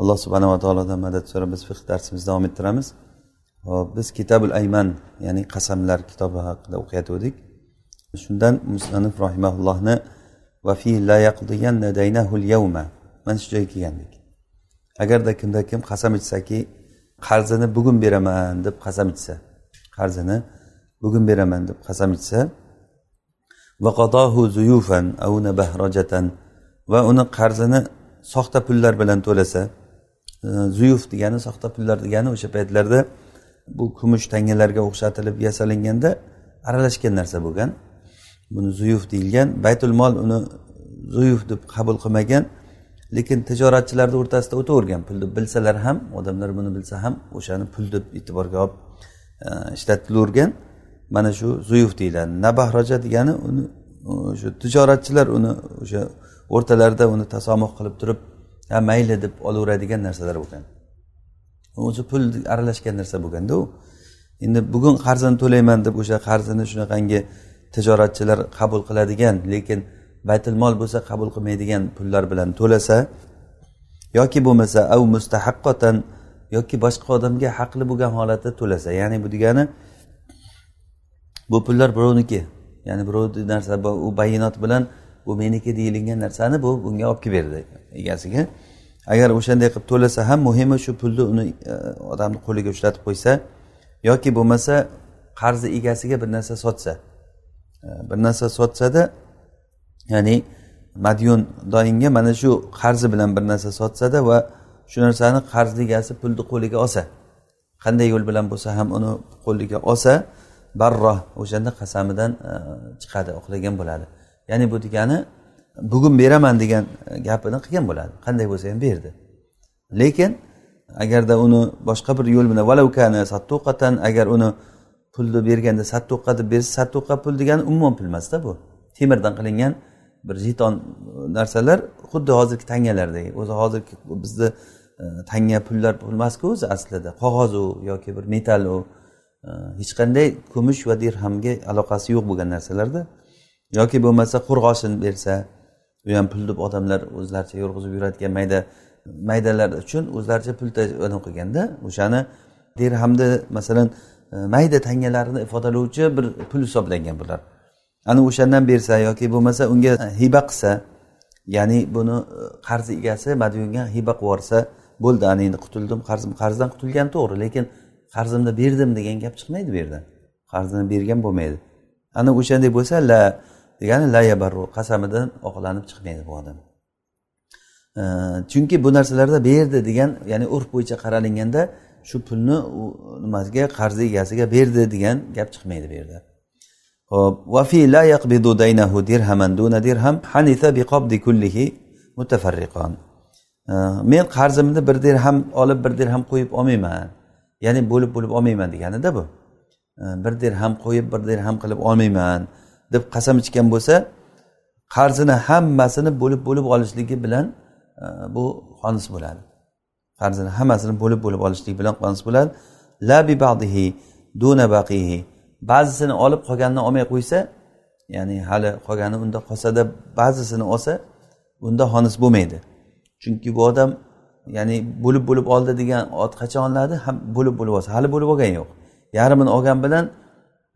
alloh subhanava taolodan madad so'rab biz fiq darsimizni davom ettiramiz. Hop biz kitabul ayman ya'ni qasamlar kitobi haqida o'qiyotgandik. Shundan musanif rahimaullohni mana shu joyga kelgandik. Agarda kimda kim qasam ichsaki qarzini bugun beraman deb qasam ichsa qarzini bugun beraman deb qasam ichsa va uni qarzini soxta pullar bilan to'lasa zuyuf degani soxta pullar degani o'sha paytlarda bu kumush tangalarga o'xshatilib yasalinganda aralashgan narsa bo'lgan buni zuyuf deyilgan baytul mol uni zuyuf deb qabul qilmagan lekin tijoratchilarni o'rtasida o'tavergan pul deb bilsalar ham odamlar buni bilsa ham o'shani pul deb e'tiborga olib ishlatilavergan mana shu zuyuf deyiladi nabahroja degani uni o'sha tijoratchilar uni o'sha o'rtalarida uni tasomuh qilib turib ha mayli deb olaveradigan narsalar bo'lgan. O'zi pul aralashgan narsa bo'lganda u. Endi bugun qarzini to'layman deb o'sha qarzini shunaqangi tijoratchilar qabul qiladigan lekin baytul mol bo'lsa qabul qilmaydigan pullar bilan to'lasa yoki bo'lmasa av mustahaqqotan yoki boshqa odamga haqli bo'lgan holatda to'lasa ya'ni bu degani bu pullar birovniki ya'ni birovni narsa u bayonot bilan bu meniki deyilgan narsani bu bunga olib kelib berdi egasiga. Agar o'shanday qilib to'lasa ham muhimi shu pulni uni e, odamni qo'liga ushlatib qo'ysa yoki bo'lmasa qarzi egasiga bir narsa sotsa e, bir narsa sotsada ya'ni madyun doyinga mana shu qarzi bilan bir narsa sotsada va shu narsani qarzni egasi pulni qo'liga olsa qanday yo'l bilan bo'lsa ham uni qo'liga olsa barroh o'shanda qasamidan e, chiqadi uxlagan bo'ladi. Ya'ni bu degani bugun beraman degan gapini qilgan bo'ladi. Qanday bo'lsa ham berdi. Lekin agarda uni boshqa bir yo'l bilan valavkani sattuqatan agar uni pulni berganda sattuqa deb bersa sattuqa pul degani umuman pul emasda bu. Temirdan qilingan bir jeton narsalar xuddi hozirgi tangalardek o'zi hozirgi bizni e, tanga pullar pul emasku o'zi aslida. Qog'oz u yoki bir metall u e, hech qanday kumush va dirhamga aloqasi yo'q bo'lgan narsalarda. Yoki bo'lmasa qo'rg'oshin bersa u ham pul deb odamlar o'zlaricha yurg'izib yuradigan mayda maydalar uchun o'zlaricha pul qilganda o'shani dirhamni masalan e, mayda tangalarini ifodalovchi bir pul hisoblangan bular. Ana o'shandan bersa yoki bo'lmasa unga e, hiba qilsa ya'ni buni e, qarz egasi madyunga hiba qilib yuborsa bo'ldi ana endi qutuldim qarzim qarzdan qutulgan to'g'ri lekin qarzimni berdim degan gap chiqmaydi bu yerdan qarzini bergan bo'lmaydi. Ana o'shanday bo'lsa la degani la yabarru qasamidan oqlanib chiqmaydi bu odam. Chunki bu narsalarda berdi degan ya'ni urf bo'yicha qaralinganda shu pulni u nimasiga qarzi egasiga berdi degan gap chiqmaydi bu yerda. Hop vafi la yaqbidu daynahu dirhaman duna dirham hanitha biqabdi kullihi mutafarriqon men qarzimni bir dirham olib bir dirham qo'yib olmayman ya'ni bo'lib bo'lib olmayman deganida bu. Bir dirham qo'yib bir dirham qilib olmayman deb qasam ichgan bo'lsa qarzini hammasini bo'lib bo'lib olishligi bilan e, bu xonis bo'ladi. Qarzini hammasini bo'lib bo'lib olishlik bilan xonis bo'ladi. La bi ba'dihi duna baqihi. Ba'zisini olib qolganini olmay qo'ysa ya'ni hali qolgani unda qolsada ba'zisini olsa unda xonis bo'lmaydi. Chunki bu odam ya'ni bo'lib bo'lib oldi degan ot qachon olinadi? Ham bo'lib bo'lib olsa hali bo'lib olgani yo'q. Yarmini olgan bilan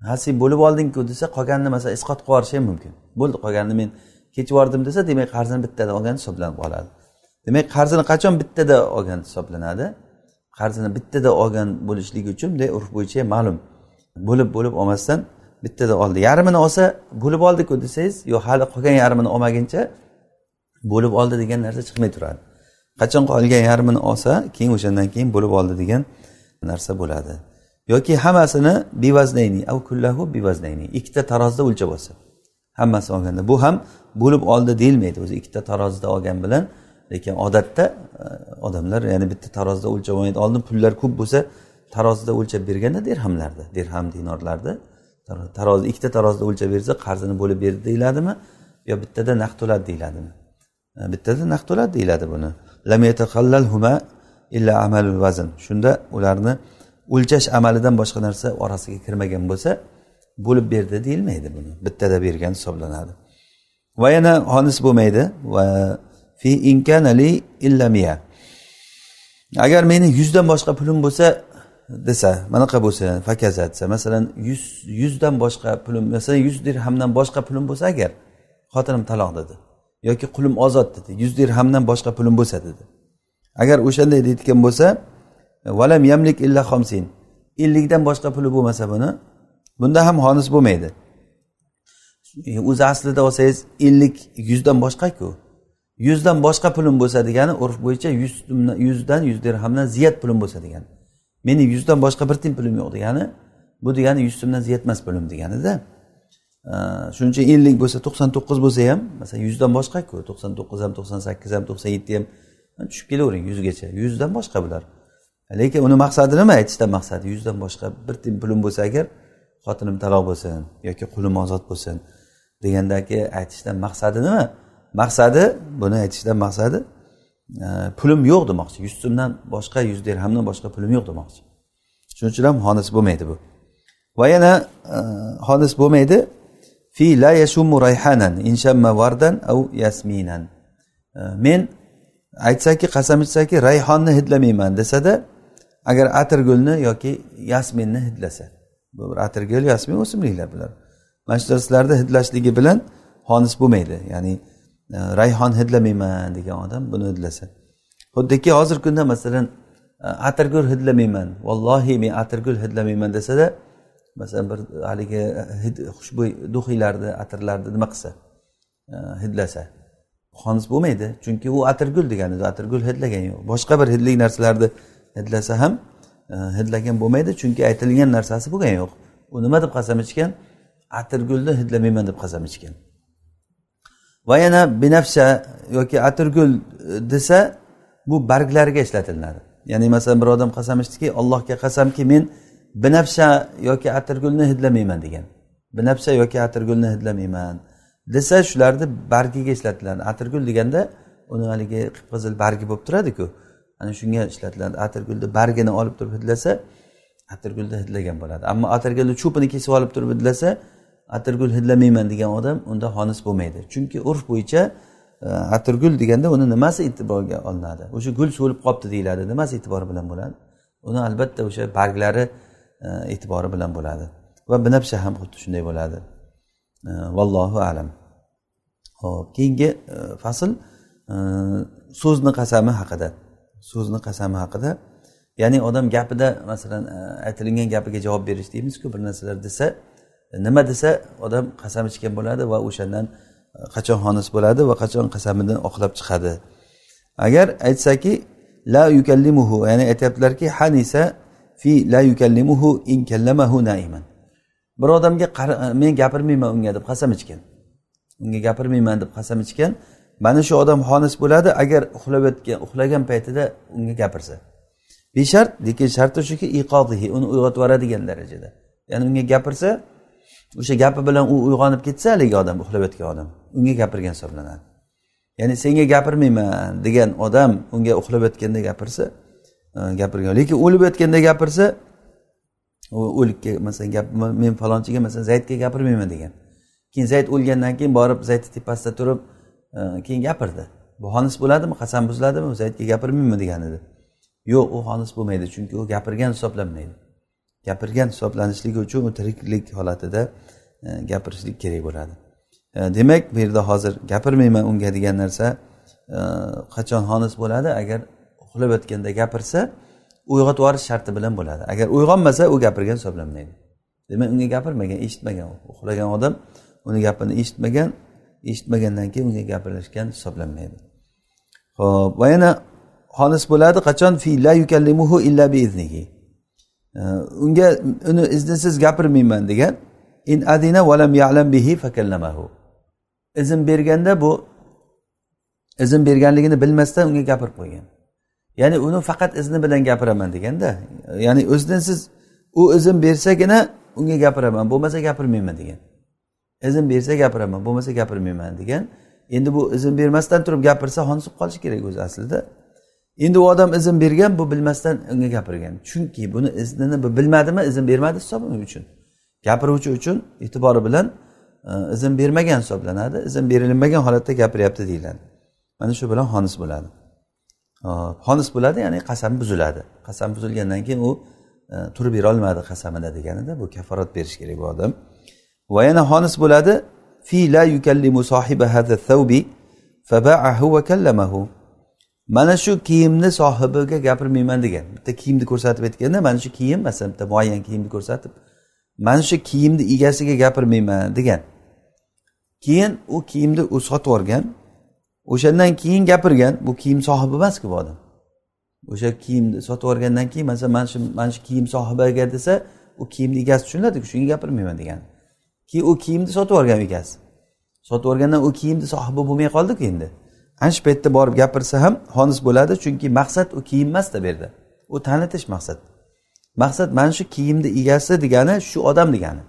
ha sen bo'lib oldingku desa qolganini masalan isqot qilib yuborishi ham mumkin. Bo'ldi qolganini men kechib yubordim desa demak qarzini bittada olgan hisoblanib qoladi demak qarzini qachon bittada olgan hisoblanadi? Qarzini bittada olgan bo'lishligi uchun bunday urf bo'yicha ma'lum. Bo'lib bo'lib olmasdan bittada oldi. Yarmini olsa bo'lib oldiku desangiz yo'q hali qolgan yarmini olmaguncha bo'lib oldi degan narsa chiqmay turadi. Qachon qolgan yarmini olsa keyin o'shandan keyin bo'lib oldi degan narsa bo'ladi. Yoki hammasini bivaznayni av kullahu bevaznayni ikkita tarozida o'lchab olsa hammasini olganda. Bu ham bo'lib oldi deyilmaydi. O'zi ikkita tarozida olgan bilan lekin odatda e, odamlar ya'ni bitta tarozida o'lchab olmaydi oldin pullar ko'p bo'lsa tarozida o'lchab berganda dirhamlarda dirham dinorlarda tarozi ikkita tarozida o'lchab bersa qarzini bo'lib berdi deyiladimi? Yo bittada naqd to'ladi deyiladimi? E, bittada naqd to'ladi deyiladi buni. Shunda ularni o'lchash amalidan boshqa narsa orasiga kirmagan bo'lsa bo'lib berdi deyilmaydi buni. Bittada bergan hisoblanadi. Va yana xonis bo'lmaydi. Va fi inkanali illamiya agar meni yuzdan boshqa pulim bo'lsa desa manaqa bo'lsa fakaza desa masalan yuz yuzdan boshqa pulim masalan yuz dirhamdan boshqa pulim bo'lsa agar xotinim taloq dedi yoki qulim ozod dedi yuz dirhamdan boshqa pulim bo'lsa dedi. Agar o'shanday deydigan bo'lsa valam yamlik illa xomsin. Ellikdan boshqa puli bo'lmasa buni bunda ham xonis bo'lmaydi. O'zi aslida olsangiz ellik yuzdan boshqaku yuzdan boshqa pulim bo'lsa degani urf bo'yicha yuz yuzdan yuz dirhamdan ziyat pulim bo'lsa degani. Meni yuzdan boshqa bir tiyin pulim yo'q degani bu degani yuz so'mdan ziyat emas pulim deganida. Shuning uchun ellik bo'lsa to'qson to'qqiz bo'lsa ham masalan yuzdan boshqaku to'qson to'qqiz ham to'qson sakkiz ham to'qson yetti ham tushib kelavering yuzgacha. Yuzdan boshqa bular. Lekin uni maqsadi nima aytishdan maqsadi? Yuzdan boshqa bir tiyin pulim bo'lsa agar xotinim taloq bo'lsin yoki qulim ozod bo'lsin degandagi aytishdan maqsadi nima? Maqsadi buni aytishdan maqsadi e, pulim yo'q demoqchi. Yuz so'mdan boshqa yuz dirhamdan boshqa pulim yo'q demoqchi. Shuning uchun ham xonis bo'lmaydi bu. Va yana e, xonis bo'lmaydi. Fi la yashumu rayhanan inshamma vardan au yasminan. E, men aytsaki qasam ichsaki rayhonni hidlamayman desada agar atirgulni yoki yasminni hidlasa. Bu bir atirgul yasmin o'simliklar bular. Mana shu narsalarni hidlashligi bilan xonis bo'lmaydi. Ya'ni e, rayhon hidlamayman degan odam buni hidlasa. Xuddiki hozirgi kunda masalan e, atirgul hidlamayman. Vallohi men atirgul hidlamayman desada masalan bir haligi e, hid xushbo'y duhiylarni atirlarni nima qilsa hidlasa. Xonis bo'lmaydi. Chunki u atirgul degani atirgul hidlagani yo'q. Boshqa bir hidli narsalarni hidlasa ham e, hidlagan bo'lmaydi chunki aytilgan narsasi bo'lgani yo'q. U nima deb qasam ichgan? Atirgulni hidlamayman deb qasam ichgan. Va yana binafsha yoki atirgul e, desa bu barglariga ishlatilinadi ya'ni masalan bir odam qasam ichdiki allohga qasamki men binafsha yoki atirgulni hidlamayman degan. Binafsha yoki atirgulni hidlamayman desa shularni bargiga ishlatiladi atirgul deganda uni haligi qip qizil bargi bo'lib turadiku. Ana shunga ishlatiladi. Atirgulni bargini olib turib hidlasa atirgulni hidlagan bo'ladi. Ammo atirgulni cho'pini kesib olib turib hidlasa atirgul hidlamayman degan odam unda xonis bo'lmaydi. Chunki urf bo'yicha e, atirgul deganda uni nimasi e'tiborga olinadi? O'sha gul so'lib qolibdi deyiladi. Nimasi e'tibor bilan bo'ladi? Uni albatta o'sha barglari e, e'tibori bilan bo'ladi. Va binafsha ham xuddi shunday bo'ladi. E, vallohu alam. Ho'p keyingi fasl so'zni qasami haqida. So'zni qasami haqida. Ya'ni odam gapida masalan e, aytilingan gapiga javob berish deymizku bir narsalar desa e, nima desa odam qasam ichgan bo'ladi va o'shandan e, qachon xonis bo'ladi va qachon qasamidan oqlab chiqadi. Agar aytsaki la yukallimuhu ya'ni aytyaptilarki hanisa fi la yukallimuhu in kallamahu naiman. Bir odamga men gapirmayman unga deb qasam ichgan. Unga gapirmayman deb qasam ichgan mana shu odam xonis bo'ladi agar uxlayotgan uxlagan paytida unga gapirsa. Beshart lekin sharti shuki iqodihi uni uyg'otib yuboradigan darajada. Ya'ni unga gapirsa o'sha gapi bilan u uyg'onib ketsa haligi odam uxlayotgan odam unga gapirgan hisoblanadi. Ya'ni senga gapirmayman degan odam unga uxlayotganda gapirsa e, gapirgan. Lekin o'lib yotganda gapirsa u o'likka masalan gap men falonchiga masalan zaydga gapirmayman degan. Keyin zayd o'lgandan keyin borib zaydni tepasida turib keyin gapirdi. Bu xonis bo'ladimi? Qasam buziladimi? Zaydga gapirmayman degan edi yo'q u xonis bo'lmaydi chunki u gapirgan hisoblanmaydi. Gapirgan hisoblanishligi uchun u tiriklik holatida e, gapirishlik kerak bo'ladi. E, demak bu yerda hozir gapirmayman unga degan narsa e, qachon xonis bo'ladi? Agar uxlab yotganda gapirsa uyg'otib yuborish sharti bilan bo'ladi. Agar uyg'onmasa u gapirgan hisoblanmaydi. Demak unga gapirmagan eshitmagan uxlagan odam uni gapini eshitmagan eshitmagandan keyin unga gapirishgan hisoblanmaydi. Ho'p va yana xolis bo'ladi qachon? Fi la yukallimuhu illa bi iznihi. Unga uni iznisiz gapirmayman degan in adina valam ya'lam bihi fakallamahu. Izn berganda bu izn berganligini bilmasdan unga gapirib qo'ygan. Ya'ni uni faqat izni bilan gapiraman deganda ya'ni o'zidan siz u izn bersagina unga gapiraman bo'lmasa gapirmayman degan. Izn bersa gapiraman bo'lmasa gapirmayman degan. Endi bu izn bermasdan turib gapirsa xonisib qolishi kerak o'zi aslida. Endi u odam izn bergan bu bilmasdan unga gapirgan. Chunki buni iznini bilmadimi izn bermadi hisoblanadi uchun? Gapiruvchi uchun e'tibori bilan e, izn bermagan hisoblanadi izn berilmagan holatda gapiryapti deyiladi. Mana shu bilan xonis bo'ladi. Xonis bo'ladi ya'ni qasam buziladi. Qasam buzilgandan keyin u e, turib berolmadi qasamida deganida bu kaforat berish kerak bu odam. Va yana xonis bo'ladi fi la yukallimu sohiba hadha thawbi faba'ahu va kallamahu. Mana shu kiyimni sohibiga gapirmayman degan. Bitta kiyimni ko'rsatib aytganda mana shu kiyim masalan bitta muayyan kiyimni ko'rsatib mana shu kiyimni egasiga gapirmayman degan. Keyin u kiyimni u sotib yuborgan o'shandan keyin gapirgan. Bu kiyim sohibi emasku bu odam. O'sha kiyimni sotib yuborgandan keyin masalan mana shu mana shu kiyim sohibiga desa u kiyimni egasi tushunadiku shunga gapirmayman degan. Keyin u kiyimni sotib yuborgan ukasi sotib yuborgandan u kiyimni sohibi bo'lmay qoldiku endi. Ana shu paytda borib gapirsa ham xonis bo'ladi chunki maqsad u kiyim emasda bu yerda. U tanitish maqsad. Maqsad mana shu kiyimni egasi degani shu odam degani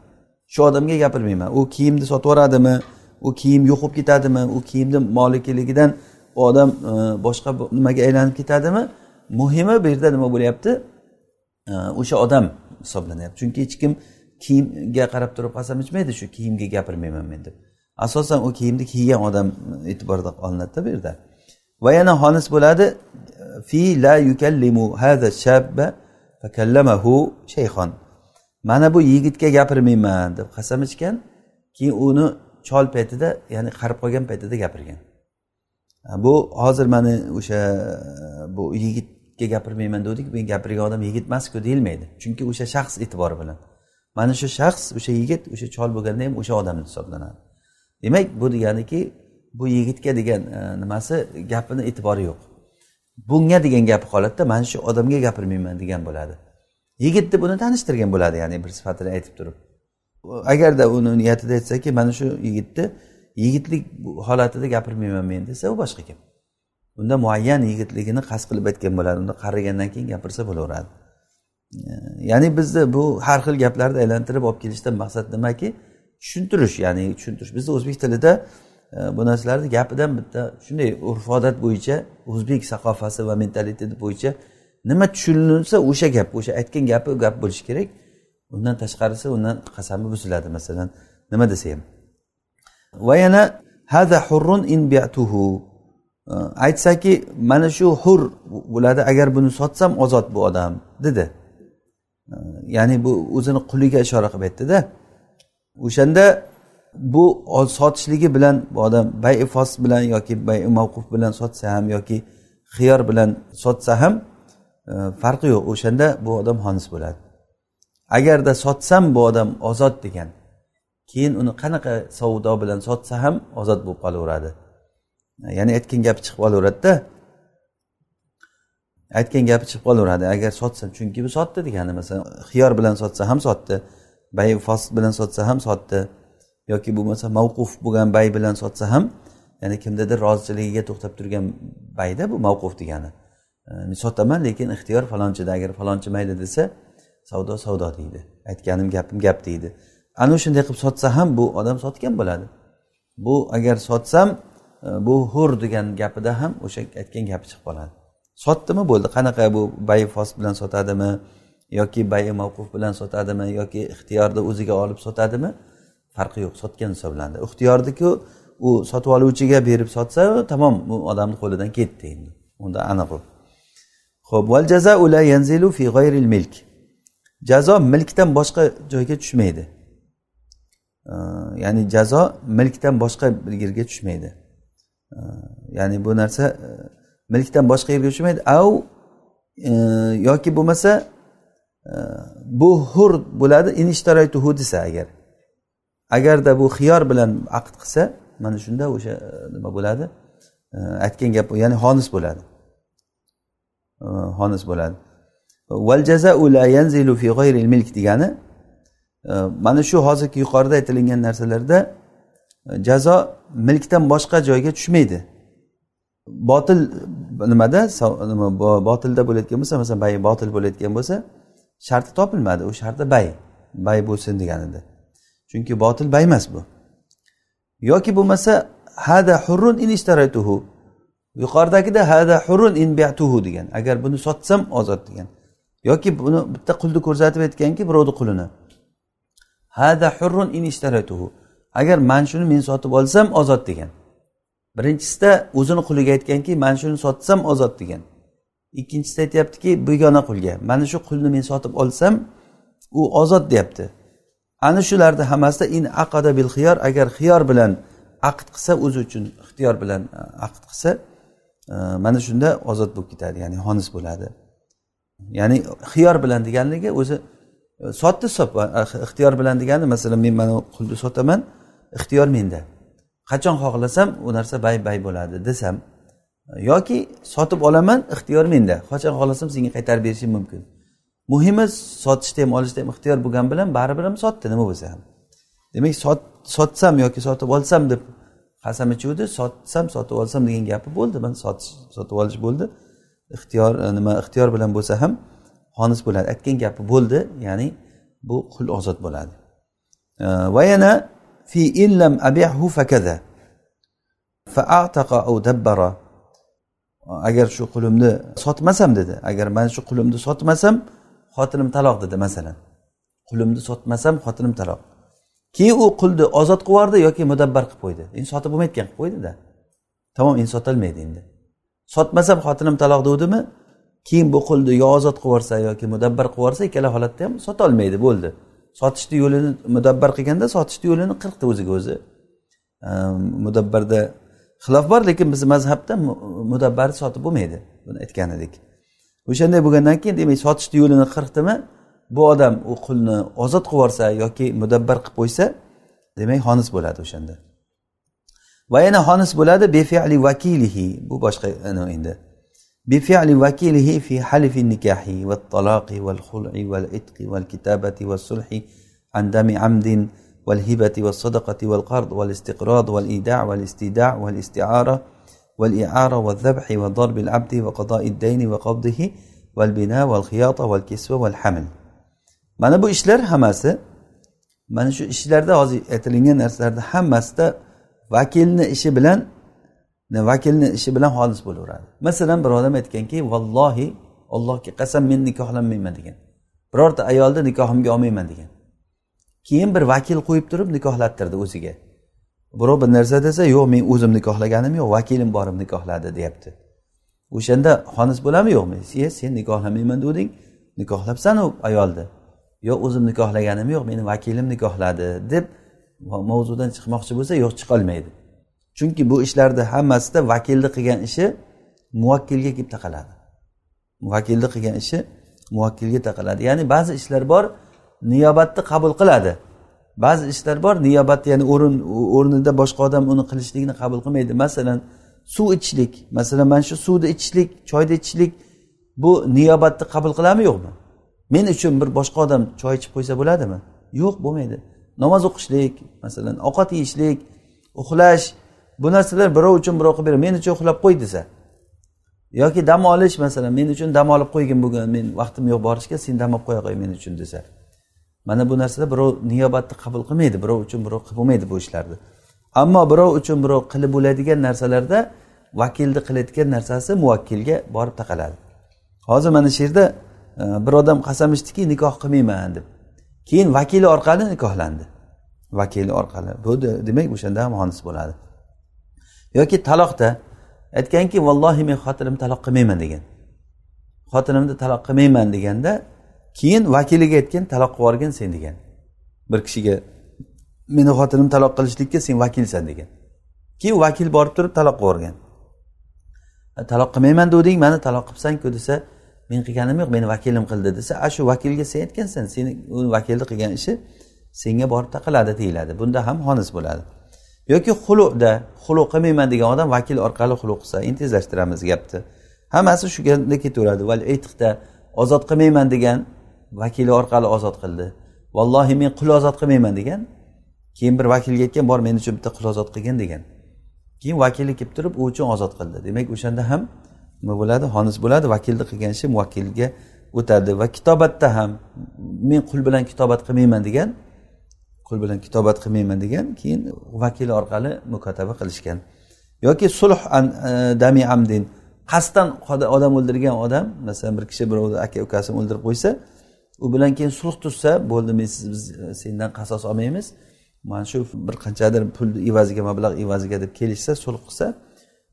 shu odamga gapirmayman. U kiyimni sotib yuboradimi u kiyim yo'q bo'lib ketadimi? U kiyimni molikiligidan u odam e, boshqa nimaga aylanib ketadimi? Muhimi bu yerda nima bo'lyapti? E, o'sha odam hisoblanyapti. Chunki hech kim kiyimga qarab turib qasam ichmaydi shu kiyimga gapirmayman men deb. Asosan u kiyimni kiygan odam e'tiborda olinadida bu yerda. Va yana xonis bo'ladi fi la yukallimu hada shabba fakallamahu shayxon. Mana bu yigitga gapirmayman deb qasam ichgan keyin uni chol paytida ya'ni qarib qolgan paytida gapirgan. Bu hozir mana o'sha bu yigitga gapirmayman degandik men gapirgan odam yigit emasku deyilmaydi. Chunki o'sha shaxs e'tibori bilan. Mana shu shaxs o'sha yigit o'sha chol bo'lganda ham o'sha odam hisoblanadi. Demak bu deganiki bu yigitga degan e, nimasi gapini e'tibori yo'q. Bunga degan gapi holatda mana shu odamga gapirmayman degan bo'ladi. Yigitni buni tanishtirgan bo'ladi ya'ni bir sifatini aytib turib. Agarda uni niyatida aytsaki mana shu yigitni yigitlik holatida gapirmayman men desa u boshqa gap. Unda muayyan yigitligini qasd qilib aytgan bo'ladi. Unda qarigandan keyin gapirsa bo'laveradi. Ya'ni bizni bu har xil gaplarni aylantirib olib kelishdan maqsad nimaki? Tushuntirish ya'ni tushuntirish. Bizni o'zbek tilida e, bu narsalarni gapidan bitta shunday urf odat bo'yicha o'zbek saqofasi va mentaliteti bo'yicha nima tushunilsa o'sha gap o'sha aytgan gapi gap bo'lishi kerak. Undan tashqarisi undan qasami buziladi masalan nima desa ham va yana hada hurrun in bi'tuhu. E, aytsaki mana shu hur bo'ladi agar buni sotsam ozod bu odam dedi. Ya'ni bu o'zini quliga ishora qilib aytdida o'shanda bu sotishligi bilan bu odam bay fos bilan yoki bay mavquf bilan sotsa ham yoki xiyor bilan sotsa ham e, farqi yo'q. O'shanda bu odam xonis bo'ladi. Agarda sotsam bu odam ozod degan keyin uni qanaqa savdo bilan sotsa ham ozod bo'lib qolaveradi. Ya'ni aytgan gapi chiqib qolaveradida aytgan gapi chiqib qolaveradi. Agar sotsa chunki bu sotdi degani masalan xiyor bilan sotsa ham sotdi bay fos bilan sotsa ham sotdi yoki bo'lmasa mavquf bo'lgan bay bilan sotsa ham ya'ni kimnidir roziligiga to'xtab turgan bayda bu mavquf degani. Sotaman lekin ixtiyor falonchida agar falonchi mayli desa savdo savdo deydi. Aytganim gapim gap deydi. Ana o'shanday qilib sotsa ham bu odam sotgan bo'ladi. Bu agar sotsam e, bu hur degan gapida ham o'sha aytgan gapi chiqib qoladi. Sotdimi bo'ldi. Qanaqa bu bayi fos bilan sotadimi? Yoki bayi mavquf bilan sotadimi? Yoki ixtiyorni o'ziga olib sotadimi? Farqi yo'q. Sotgan hisoblanadi ixtiyorniku u sotib oluvchiga berib sotsa tamom bu odamni qo'lidan ketdi endi. Unda aniq u. Ho'p val jazau la yanzilu fi g'ayril milk. Jazo milkdan boshqa joyga tushmaydi. Ya'ni jazo milkdan boshqa bir yerga tushmaydi. Ya'ni bu narsa e, milkdan boshqa yerga tushmaydi av e, yoki bo'lmasa e, bu hur bo'ladi inishtaraytuhu desa agar. Agarda bu xiyor bilan aqd qilsa mana shunda o'sha e, nima bo'ladi? Aytgan gap ya'ni xonis bo'ladi. Xonis bo'ladi. Val jazau la yanzilu fi g'ayril milk degani mana shu hozirgi yuqorida aytilingan narsalarda jazo milkdan boshqa joyga tushmaydi. Botil nimada? Nima botilda bo'layotgan bo'lsa masalan bay botil bo'layotgan bo'lsa sharti topilmadi. U sharti bay. Bay bo'lsin degan edi chunki botil bay emas bu. Yoki bo'lmasa hada hurrun in ishtaraytuhu. Yuqoridagida hada hurrun in biatuhu degan. Agar buni sotsam ozod degan. Yoki buni bitta qulni ko'rsatib aytganki birovni qulini. Hada hurrun in ishtaraytuhu. Agar mana shuni men sotib olsam ozod degan. Birinchisida o'zini quliga aytganki mana shuni sotsam ozod degan. Ikkinchisida aytyaptiki begona qulga. Mana shu qulni men sotib olsam u ozod deyapti. Ana shularni hammasida in aqada bil xiyor agar xiyor bilan aqd qilsa o'zi uchun ixtiyor bilan e, aqd qilsa e, mana shunda ozod bo'lib ketadi ya'ni xonis bo'ladi. Ya'ni xiyor bilan deganligi o'zi e, sotdi sotdi ixtiyor bilan degani masalan men mana qulni sotaman ixtiyor menda. Qachon xohlasam u narsa bay bay bo'ladi desam yoki sotib olaman ixtiyor menda. Qachon xohlasam senga qaytarib berishim mumkin. Muhimi sotishda ham olishda ham ixtiyor bo'lgani bilan baribir ham sotdi nima bo'lsa ham. Demak sotsam yoki sotib olsam deb qasam ichuvdi sotsam sotib olsam degan gapi bo'ldi. Man sotish sotib olish bo'ldi. Ixtiyor e, nima ixtiyor bilan bo'lsa ham xonis bo'ladi. Aytgan gapi bo'ldi ya'ni bu qul ozod bo'ladi. E, va yana fi لم abihu فكذا فأعتق أو dabbara. Agar shu qulimni sotmasam dedi. Agar man shu qulimni sotmasam xotinim taloq dedi masalan. Qulimni sotmasam xotinim taloq. Keyin u qulni ozod qilib yubordi yoki mudabbar qilib qo'ydi. Endi sotib bo'lmayotgan qilib qo'ydida. Tamom endi sotolmaydi endi. Sotmasam xotinim taloq degandimi keyin bu qulni yo ozod qilib yuborsa yoki mudabbar qilib yuborsa ikkala holatda ham sotolmaydi bo'ldi. Sotishni yo'lini mudabbar qilganda sotishni yo'lini qirqdi o'ziga o'zi. Ehm, Mudabbarda xilof bor lekin bizni mazhabda mudabbarni sotib bo'lmaydi buni aytgan edik o'shanday bo'lgandan keyin demak sotishni yo'lini qirqdimi bu odam u qulni ozod qilib yuborsa yoki mudabbar qilib qo'ysa demak xonis bo'ladi o'shanda. Va yana xonis bo'ladi befili vakilihi bu boshqa endi. بفعل وكيله في حلف النكاح والطلاق والخلع والعتق والكتابة والصلح عن دم عمد والهبة والصدقة والقرض والاستقراض والإيداع والاستيداع والاستعارة والإعارة والذبح وضرب العبد وقضاء الدين وقبضه والبناء والخياطة والكسوة والحمل. mana bu ishlar hammasi mana shu ishlarda hozir aytilingan narsalarni hammasida vakilni ishi bilan vakilni ishi bilan xolis bo'laveradi. Masalan bir odam aytganki vallohi allohga qasam men nikohlanmayman degan. Birorta ayolni nikohimga olmayman degan. Keyin bir vakil qo'yib turib nikohlattirdi o'ziga. Birov bir narsa desa yo'q men o'zim nikohlaganim yo'q vakilim borib nikohladi deyapti. O'shanda xonis bo'ladimi? Yo'qmi sen nikohlamayman deganding nikohlabsanu ayolni. Yo'q o'zim nikohlaganim yo'q meni vakilim nikohladi deb mavzudan chiqmoqchi bo'lsa yo'q chiqolmaydi. Chunki bu ishlarni hammasida vakilni qilgan ishi muvakkilga kelib taqaladi. Vakilni qilgan ishi muvakkilga taqaladi. Ya'ni ba'zi ishlar bor niyobatni qabul qiladi. Ba'zi ishlar bor niyobatni ya'ni o'rin o'rnida boshqa odam uni qilishligini qabul qilmaydi. Masalan suv ichishlik. Masalan mana shu suvni ichishlik choyni ichishlik bu niyobatni qabul qiladimi yo'qmi? Men uchun bir boshqa odam choy ichib qo'ysa bo'ladimi? Yo'q bo'lmaydi. Namoz o'qishlik masalan ovqat yeyishlik uxlash bu narsalar birov uchun birov qilib beradi men uchun uxlab qo'y desa. Yoki dam olish masalan men uchun dam olib qo'ygin bugun men vaqtim yo'q borishga sen dam olib qo'ya qo'y men uchun desa. Mana bu narsada birov niyobatni qabul qilmaydi birov uchun birov qilib bo'lmaydi bu ishlarni. Ammo birov uchun birov qilib bo'ladigan narsalarda vakilni qilayotgan narsasi muvakkilga borib taqaladi. Hozir mana shu yerda e, bir odam qasam ichdiki nikoh qilmayman deb. Keyin vakili orqali nikohlandi. Vakili orqali. Bu demak o'shanda ham xonis bo'ladi. Yoki taloqda aytganki vallohi men xotinimni taloq qilmayman degan. Xotinimni taloq qilmayman deganda keyin vakiliga aytgan taloq qilib yuborgin sen degan. Bir kishiga meni xotinim taloq qilishlikka sen vakilsan degan. Keyin vakil borib turib taloq qilib yuborgan. Taloq qilmayman deganding mani taloq qilibsanku desa men qilganim yo'q meni vakilim qildi desa a shu vakilga sen aytgansan seni u vakilni qilgan ishi senga borib taqaladi deyiladi. Bunda ham xonis bo'ladi. Yoki xuluqda xuluq qilmayman degan odam vakil orqali xuluq qilsa endi tezlashtiramiz gapni. Hammasi shu ketaveradi. Val etiqda ozod qilmayman degan vakili orqali ozod qildi. Vallohi men qul ozod qilmayman degan keyin bir vakilga aytgan bor men uchun bitta qul ozod qilgin degan. Keyin vakili kelib turib u uchun ozod qildi. Demak o'shanda ham nima bo'ladi? Xonis bo'ladi. Vakilni qilgan ishi muvakkilga o'tadi va kitobatda ham men qul bilan kitobat qilmayman degan qul bilan kitobat qilmayman degan keyin vakil orqali mukotaba qilishgan. Yoki sulh an e, dami amdin qasddan odam o'ldirgan odam masalan bir kishi birovni aka ukasini o'ldirib qo'ysa u bilan keyin sulh tuzsa bo'ldi men siz biz e, sendan qasos olmaymiz. Mana shu bir qanchadir pulni evaziga mablag' evaziga deb kelishsa sulh qilsa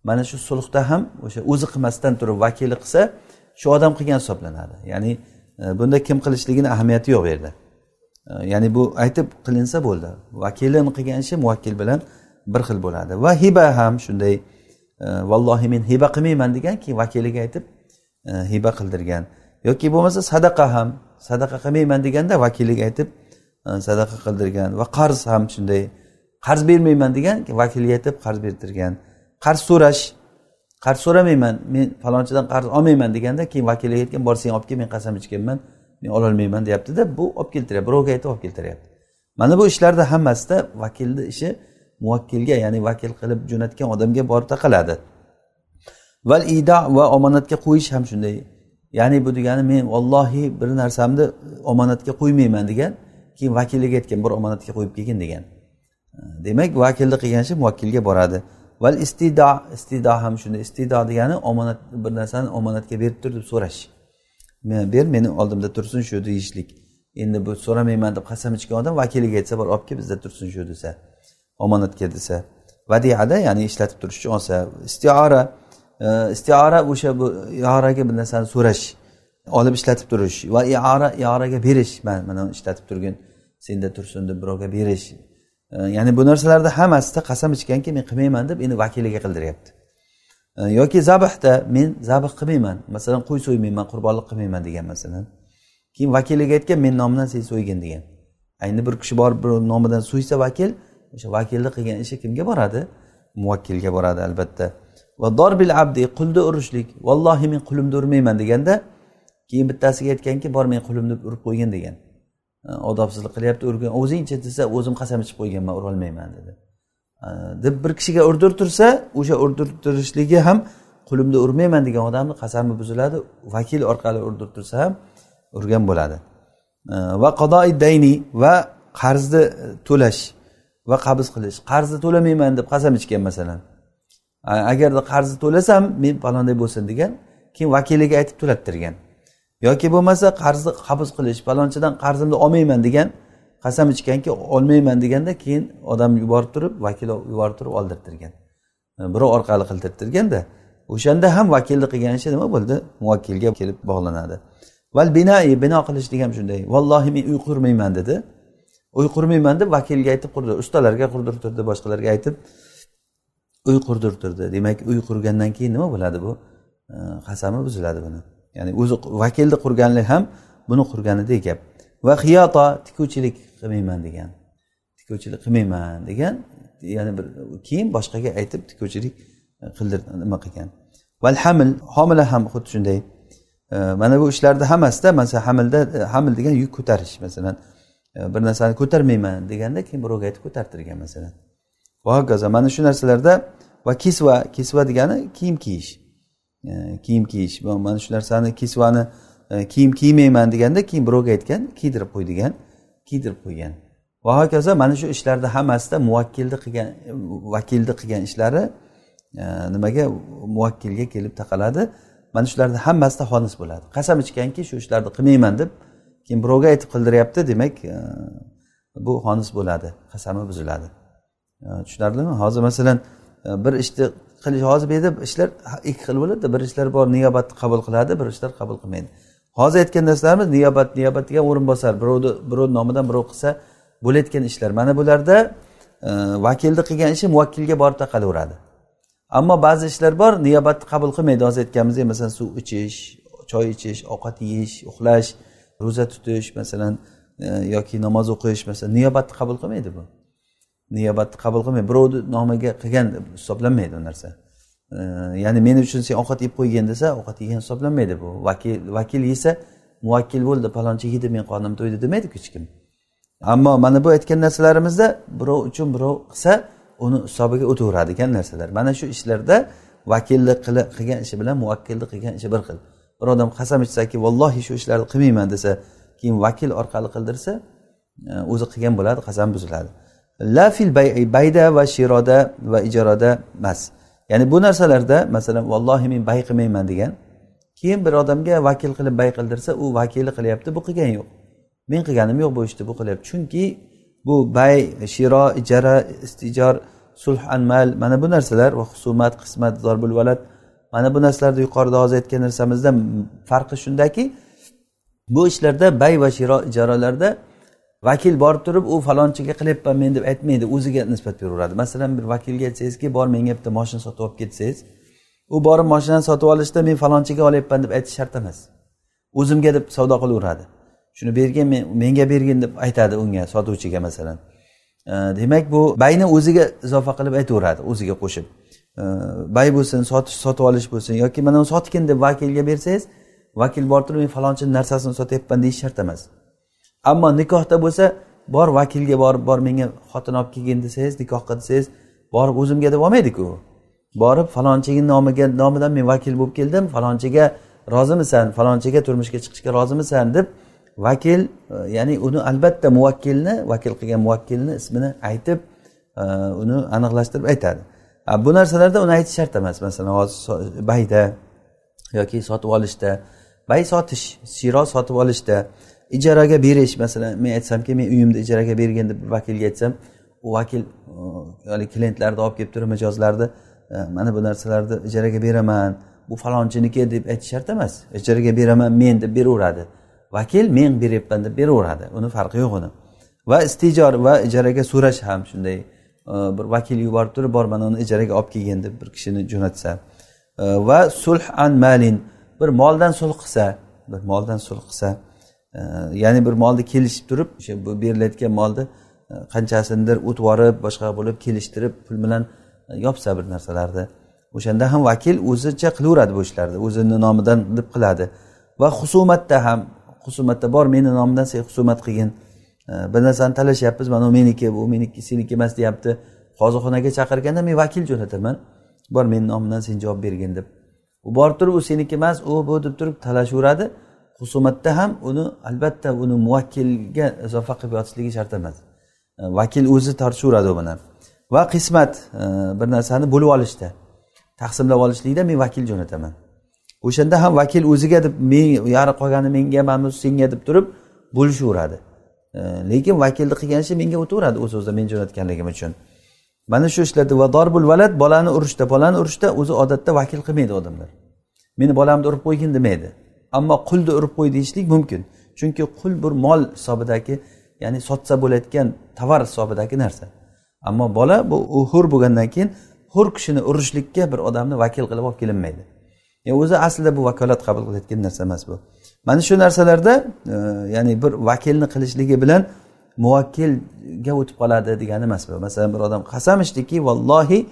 mana shu sulhda ham o'sha o'zi qilmasdan turib vakili qilsa shu odam qilgan hisoblanadi. Ya'ni e, bunda kim qilishligini ahamiyati yo'q bu yerda. Э, ya'ni bu aytib qilinsa bo'ldi. Vakilini qilgan ishi muvakkil bilan bir xil bo'ladi. Va hiba ham shunday e, vallohi men hiba qilmayman degan keyin vakiliga aytib e, hiba qildirgan. Yoki bo'lmasa sadaqa ham sadaqa qilmayman deganda vakiliga aytib e, sadaqa qildirgan va qarz ham shunday qarz bermayman degan vakilga aytib qarz berdirgan qarz so'rash qarz so'ramayman men falonchidan qarz olmayman deganda keyin vakilga aytgan bor sen olib kel men qasam ichganman. Men ololmayman deyaptida bu olib keltiryapti birovga aytib olib keltiryapti. Mana bu ishlarda hammasida vakilni ishi muvakkilga ya'ni vakil qilib jo'natgan odamga borib taqaladi val ida va omonatga qo'yish ham shunday. Ya'ni bu degani men vallohi bir narsamni omonatga qo'ymayman degan keyin vakiliga aytgan bir omonatga qo'yib kelgin degan. Demak vakilni qilgan ishi muvakkilga boradi. Val istido istido ham shunday. Istido degani omonat bir narsani omonatga berib tur deb so'rash. Ber meni oldimda tursin shu deyishlik. Endi bu so'ramayman deb qasam ichgan odam vakiliga aytsa bor olib kel bizda tursin shu desa omonatga desa. Vadiada ya'ni ishlatib turish uchun olsa istiora e, istiora o'sha bu ioraga bir narsani so'rash olib ishlatib turish va iora ioraga berish. Man mana ishlatib turgin senda tursin deb birovga berish. E, ya'ni bu narsalarni hammasida qasam ichganki men qilmayman deb endi vakiliga qildiryapti. Yoki zabhda men zabh qilmayman. Masalan qo'y so'ymayman qurbonlik qilmayman degan masalan. Keyin vakiliga aytgan men nomidan sen so'ygin degan. Endi bir kishi borib bir nomidan so'ysa vakil o'sha vakilni qilgan ishi kimga boradi? Muvakkilga boradi albatta. Va dorbil abdi qulni urishlik vallohi men qulimni urmayman deganda keyin bittasiga aytganki bor men qulimni urib qo'ygin degan. Odobsizlik qilyapti urgin o'zingchi desa o'zim qasam ichib qo'yganman urolmayman dedi. Deb bir kishiga urdirtirsa o'sha urdirtirishligi ham qulimni urmayman degan odamni qasami buziladi. Vakil orqali urdirtirsa ham urgan bo'ladi. Va qadoi dayni va qarzni to'lash va qabz qilish. Qarzni to'lamayman deb qasam ichgan masalan. Agarda qarzni to'lasam men palonday bo'lsin degan keyin vakiliga aytib to'lattirgan. Yoki bo'lmasa qarzni qabz qilish palonchidan qarzimni olmayman degan qasam ichganki olmayman deganda keyin odam yuborib turib vakil yuborib turib oldirtirgan. E, birov orqali qildirtirganda o'shanda ham vakilni qilgan ishi nima bo'ldi? Muvakkilga kelib bog'lanadi. Val binai bino qilishlik ham shunday. Vallohi men uy qurmayman dedi. Uy qurmayman deb vakilga aytib qurdi. Ustalarga qurdirtirdi boshqalarga aytib uy qurdirtirdi demak uy qurgandan keyin nima bo'ladi bu? E, qasami buziladi buni. Ya'ni o'zi vakilni qurganlik ham buni qurganidek gap. Va xiyoto tikuvchilik qilmayman degan. Tikuvchilik qilmayman degan ya'ni bir keyin boshqaga aytib tikuvchilik qildir nima qilgan. Val hamil homila ham xuddi shunday. Mana bu ishlarni hammasida masalan hamilda hamil degan yuk ko'tarish masalan e, bir narsani ko'tarmayman deganda keyin birovga aytib ko'tartirgan masalan. Va hokazo mana shu narsalarda va kisva kisva degani kiyim kiyish. Kiyim kiyish mana shu narsani kisvani E, kiyim kiymayman deganda keyin birovga aytgan kiydirib qo'y degan kiydirib qo'ygan. Va hokazo mana shu ishlarni hammasida muvakkilni qilgan vakilni qilgan ishlari e, nimaga muvakkilga kelib taqaladi. Mana shularni hammasida xolis bo'ladi. Qasam ichganki shu ishlarni qilmayman deb keyin birovga aytib qildiryapti demak e, bu xonis bo'ladi qasami buziladi. E, tushunarlimi? Hozir masalan e, bir ishni qilish hozir bu yerda ishlar ikki xil bo'ladida bir ishlar bor niyobatni qabul qiladi bir ishlar qabul qilmaydi. Hozir aytgan narsalarimiz niyobat niyobat degan o'rinbosar. Birovni birovni nomidan birov qilsa bo'layotgan ishlar. Mana bularda e, vakilni qilgan ishi muvakkilga borib taqalaveradi ammo ba'zi ishlar bor niyobatni qabul qilmaydi. Hozir aytganimizdek masalan suv ichish choy ichish ovqat yeyish uxlash ro'za tutish masalan e, yoki namoz o'qish masalan niyobatni qabul qilmaydi bu. Niyobatni qabul qilmaydi. Birovni nomiga qilgan hisoblanmaydi u narsa. Ya'ni men uchun sen ovqat yeb qo'ygin desa ovqat yegan hisoblanmaydi bu. Vakil vakil yesa muvakkil bo'ldi palonchi yedi men qornim to'ydi demaydiku hech kim. Ammo mana bu aytgan narsalarimizda birov uchun birov qilsa uni hisobiga o'taveradigan narsalar. Mana shu ishlarda vakillik qilgan ishi bilan muvakkillik qilgan ishi bir xil. Bir odam qasam ichsaki vallohi shu ishlarni qilmayman desa keyin vakil orqali qildirsa e, o'zi qilgan bo'ladi qasam buziladi. La fil bayda va shiroda va ijaroda emas. Ya'ni bu narsalarda masalan vallohi men bay qilmayman degan keyin bir odamga vakil qilib bay qildirsa u vakili qilyapti bu qilgani yo'q. Men qilganim yo'q bu ishni bu qilyapti. Chunki bu bay shiro ijara istijor sulh anmal mana bu narsalar va husumat qismat zorbul valad mana bu narsalarda yuqorida hozir aytgan narsamizda farqi shundaki bu ishlarda bay va shiro ijaralarda vakil borib turib u falonchiga qilyapman men deb aytmaydi o'ziga nisbat beraveradi. Masalan bir vakilga aytsangizki bor menga bitta moshina sotib olib ketsangiz u borib moshinani sotib olishda men falonchiga olyapman deb aytish shart emas. O'zimga deb savdo qilaveradi. Shuni bergin men menga bergin deb aytadi unga sotuvchiga masalan. Demak bu bayni o'ziga izofa qilib aytaveradi o'ziga qo'shib. Bay bo'lsin sotish sotib olish bo'lsin yoki mana sotgin deb vakilga bersangiz vakil borib turib men falonchini narsasini sotyapman deyish shart emas. Ammo nikohda bo'lsa bor vakilga borib bor menga xotin olib kelgin desangiz nikohga desangiz borib o'zimga deb olmaydiku. Borib falonchini nomiga nomidan men vakil bo'lib keldim falonchiga rozimisan falonchiga turmushga chiqishga rozimisan deb vakil e, ya'ni uni albatta muvakkilni vakil qilgan muvakkilni ismini aytib e, uni aniqlashtirib aytadi. Bu narsalarda uni aytish shart emas masalan hozir bayda yoki sotib olishda bay sotish siro sotib olishda ijaraga berish masalan men aytsamki men uyimni ijaraga bergin deb vakilga aytsam u vakil haligi klientlarni olib kelib turib mijozlarni e, mana bu narsalarni ijaraga beraman bu falonchiniki deb aytish shart emas. Ijaraga beraman men deb beraveradi. Vakil men beryapman deb beraveradi. Uni farqi yo'q uni. Va istijor va ijaraga so'rash ham shunday. E, bir vakil yuborib turib bor mana uni ijaraga olib kelgin deb bir kishini jo'natsa. E, va sulh an malin bir moldan sulh qilsa bir moldan sulh qilsa ya'ni bir molni kelishib turib o'sha bu berilayotgan molni e, qanchasinidir o'tib yuborib boshqa bo'lib kelishtirib pul bilan e, yopsa bir narsalarni. O'shanda ham vakil o'zicha qilaveradi bu ishlarni o'zini nomidan deb qiladi. Va husumatda ham husumatda bor meni nomimdan sen husumat qilgin. E, bir narsani talashyapmiz mana u meniki bu meniki seniki emas deyapti. Qozixonaga chaqirganda men vakil jo'nataman. Bor meni nomimdan sen javob bergin deb. U borib turib u seniki emas u bu deb turib talashaveradi husumatda ham uni albatta uni muvakkilga izofa qilib yotishligi shart emas vakil o'zi tortishaveradi u bilan. Va qismat e, bir narsani bo'lib olishda taqsimlab olishlikda men vakil jo'nataman. O'shanda ham vakil o'ziga deb men yari qolgani menga mana senga deb turib bo'lishaveradi. E, lekin vakilni qilgan ishi menga o'taveradi o'z o'zidan men jo'natganligim uchun. Mana shu ishlarda va dorbul valad bolani urishda bolani urishda o'zi odatda vakil qilmaydi odamlar. Meni bolamni urib qo'ygin demaydi. Ammo qulni urib qo'y deyishlik mumkin. Chunki qul bir mol hisobidagi ya'ni sotsa bo'layotgan tovar hisobidagi narsa. Ammo bola bu u hur bo'lgandan keyin hur kishini urishlikka bir odamni vakil qilib olib kelinmaydi. Yani o'zi aslida bu vakolat qabul qilayotgan narsa emas bu. Mana shu narsalarda e, ya'ni bir vakilni qilishligi bilan muvakkilga o'tib qoladi degani emas bu. Masalan bir odam qasam ichdiki vallohi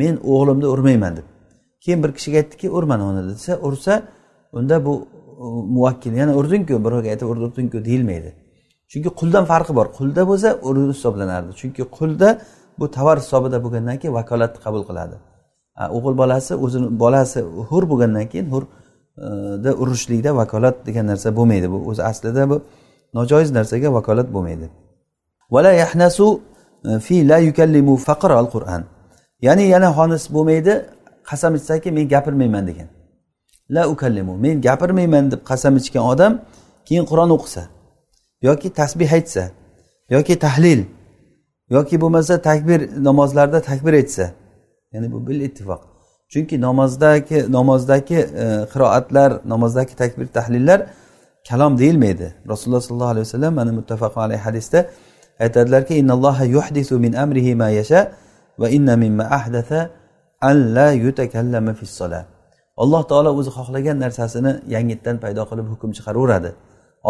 men o'g'limni urmayman deb. Keyin bir kishiga aytdiki urmana uni desa ursa unda bu muvakkil. Yana urdingku birovga aytib urdingku deyilmaydi. Chunki quldan farqi bor. Qulda bo'lsa urdi hisoblanardi. Chunki qulda bu tovar hisobida bo'lgandan keyin vakolatni qabul qiladi. O'g'il bolasi o'zini bolasi hur bo'lgandan keyin hurda e, urishlikda vakolat degan narsa bo'lmaydi. Bu o'zi aslida bu nojoiz narsaga vakolat bo'lmaydi. Vala yahnasu e, fi la yukallimu faqir al qur'an ya'ni yana xonis bo'lmaydi. Qasam ichsaki men gapirmayman degan. La ukallimu men gapirmayman deb qasam ichgan odam keyin qur'on o'qisa yoki tasbih aytsa yoki tahlil yoki bo'lmasa takbir namozlarda takbir aytsa ya'ni bu bil ittifoq. Chunki namozdagi namozdagi e, qiroatlar namozdagi takbir tahlillar kalom deyilmaydi. Rasululloh sollallohu alayhi vasallam mana muttafaq alayhi hadisda aytadilarki innalloha yuhdisu min amrihi ma yasha va inna mimma ahdatha an la yutakallama fis solat alloh taolo o'zi xohlagan narsasini yangitdan paydo qilib hukm chiqaraveradi.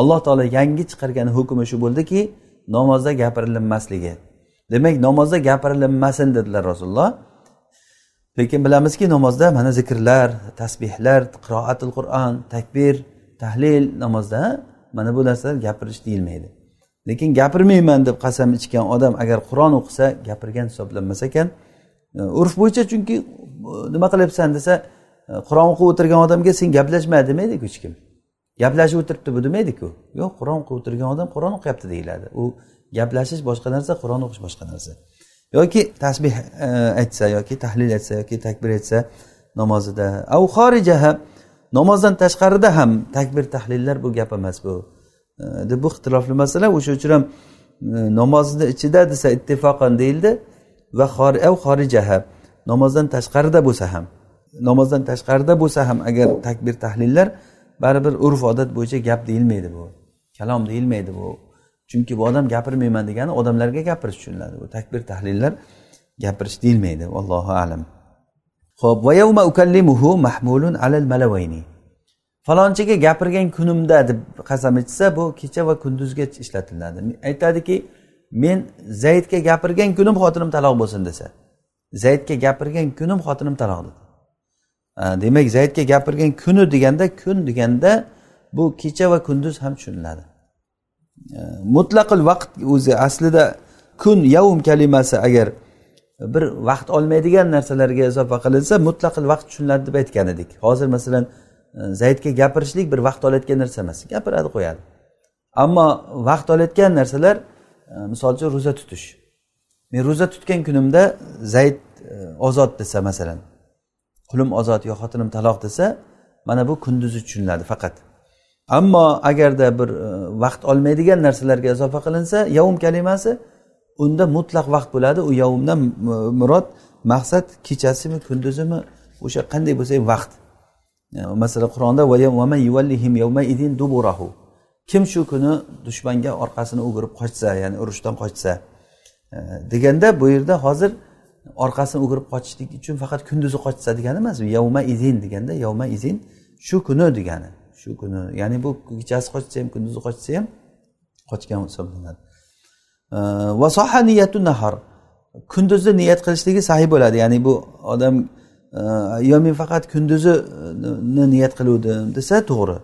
Alloh taolo yangi chiqargan hukmi shu bo'ldiki namozda gapirilinmasligi demak namozda gapirilinmasin dedilar rasululloh. Lekin bilamizki namozda mana zikrlar tasbehlar qiroatil qur'on takbir tahlil namozda mana bu narsalar gapirish deyilmaydi. Lekin gapirmayman deb qasam ichgan odam agar qur'on o'qisa gapirgan hisoblanmas ekan e, urf bo'yicha chunki e, nima qilyapsan desa E, qur'on o'qib o'tirgan odamga sen gaplashma demaydiku hech kim. Gaplashib o'tiribdi bu demaydiku. Yo'q qur'on o'qib o'tirgan odam qur'on o'qiyapti deyiladi. U gaplashish boshqa narsa qur'on o'qish boshqa narsa. Yoki tasbeh e, aytsa yoki tahlil aytsa yoki takbir aytsa namozida. Av xorijaha namozdan tashqarida ham takbir tahlillar bu gap emas bu. E, Deb bu ixtilofli masala. O'sha uchun ham namozni ichida desa ittifoqan deyildi. Va av xorijaha namozdan tashqarida bo'lsa ham. Namozdan tashqarida bo'lsa ham agar takbir tahlillar baribir urf odat bo'yicha gap deyilmaydi bu. Kalom deyilmaydi bu. Chunki bu odam gapirmayman degani odamlarga gapirish tushuniladi. Bu takbir tahlillar gapirish deyilmaydi. Allohu alam. Ho'p va yavma ukallimuhu mahmulun alal malavayni falonchiga gapirgan kunimda deb qasam ichsa bu kecha va kunduzga ishlatiladi. Aytadiki men zaydga gapirgan kunim xotinim taloq bo'lsin desa zaydga gapirgan kunim xotinim taloq dedi. Demak zaydga gapirgan kuni deganda kun deganda bu kecha va kunduz ham tushuniladi. Mutlaqil vaqt o'zi aslida kun yavm kalimasi agar bir vaqt olmaydigan narsalarga izofa qilinsa mutlaqil vaqt tushuniladi deb aytgan edik. Hozir masalan e, zaydga gapirishlik bir vaqt olayotgan narsa emas gapiradi qo'yadi. Ammo vaqt olayotgan narsalar e, misol uchun ro'za tutish. Men ro'za tutgan kunimda zayd e, ozod desa masalan qulim ozod yo xotinim taloq desa mana bu kunduzi tushuniladi faqat. Ammo agarda bir e, vaqt olmaydigan narsalarga izofa qilinsa yavm kalimasi unda mutlaq vaqt bo'ladi. U yavmdan murod maqsad kechasimi kunduzimi o'sha qanday bo'lsa ham vaqt. E, masalan qur'onda kim shu kuni dushmanga orqasini o'girib qochsa ya'ni urushdan qochsa e, deganda bu yerda hozir orqasini o'girib qochishlik uchun faqat kunduzi qochsa degani emas yavma izin deganda yavma izin shu kuni degani. Shu kuni ya'ni bu kechasi qochsa ham kunduzi qochsa ham qochgan hisoblanadi. Va soha niyatu nahar. Kunduzni niyat qilishligi sahiy bo'ladi. Ya'ni bu odam e, yo men faqat kunduzini e, niyat qiluvdim desa to'g'ri.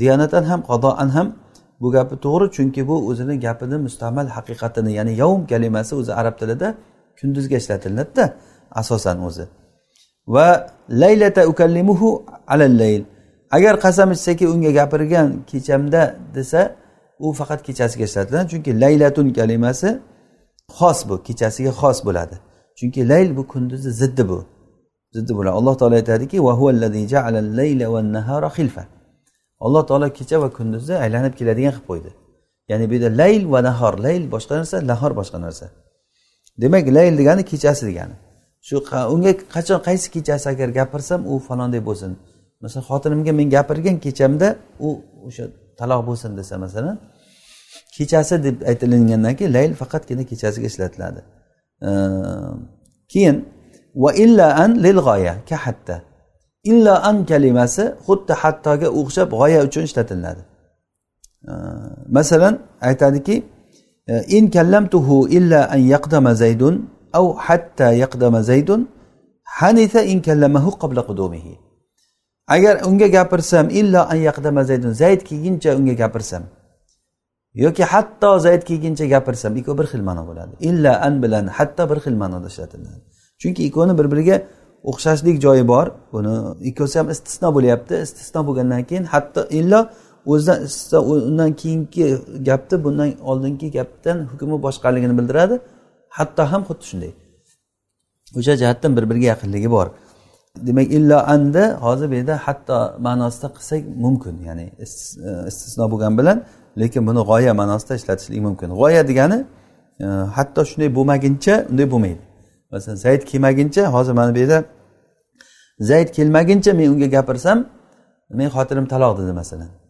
Diyonatan ham qadoan ham bu gapi to'g'ri chunki bu o'zini gapini mustamal haqiqatini ya'ni yavm kalimasi o'zi arab tilida kunduzga ishlatiladida asosan o'zi. Va laylata ukallimuhu alal layl. Agar qasam ichsaki unga gapirgan kechamda desa u faqat kechasiga ishlatiladi. Chunki laylatun kalimasi xos bu kechasiga xos bo'ladi. Chunki layl bu kunduzni ziddi bu. Ziddi bo'ladi. Alloh taolo aytadiki alloh taolo kecha va kunduzni aylanib keladigan qilib qo'ydi. Ya'ni bu yerda layl va nahor. Layl boshqa narsa nahor boshqa narsa. Demak layl degani kechasi degani. Shu unga qachon qaysi kechasi agar gapirsam u falonday bo'lsin. Masalan xotinimga men gapirgan kechamda u o'sha taloq bo'lsin desa masalan kechasi deb aytilingandan keyin layl faqatgina kechasiga ishlatiladi. Keyin va illa an lil g'oya ka hatta. Illa an kalimasi xuddi hattoga o'xshab g'oya uchun ishlatiladi. Masalan aytadiki in kallamtuhu illa an yaqdama zaydun aw hatta yaqdama zaydun hanitha in kallamahu qabla qudumihi. Agar unga gapirsam illo an yaqdama zaydun zayd kelguncha unga gapirsam. Yoki hatto zayd kelguncha gapirsam ikkovi bir xil ma'no bo'ladi. Illa an bilan hatto bir xil ma'noda ishlatiladi chunki ikkovini bir biriga o'xshashlik joyi bor. Buni ikkovsi ham istisno bo'lyapti. Istisno bo'lgandan keyin hatto illo o'zidan istisno undan keyingi gapni bundan oldingi gapdan hukmi boshqaligini bildiradi. Hatto ham xuddi shunday. O'sha jihatdan bir biriga yaqinligi bor. Demak illo anda hozir bu yerda hatto ma'nosida qilsak mumkin ya'ni e, istisno bo'lgani bilan lekin buni g'oya ma'nosida ishlatishlik mumkin. G'oya degani e, hatto shunday bo'lmaguncha unday bo'lmaydi. Masalan zayd kelmaguncha hozir mana bu yerda zayd kelmaguncha men unga gapirsam men xotinim taloq dedi masalan.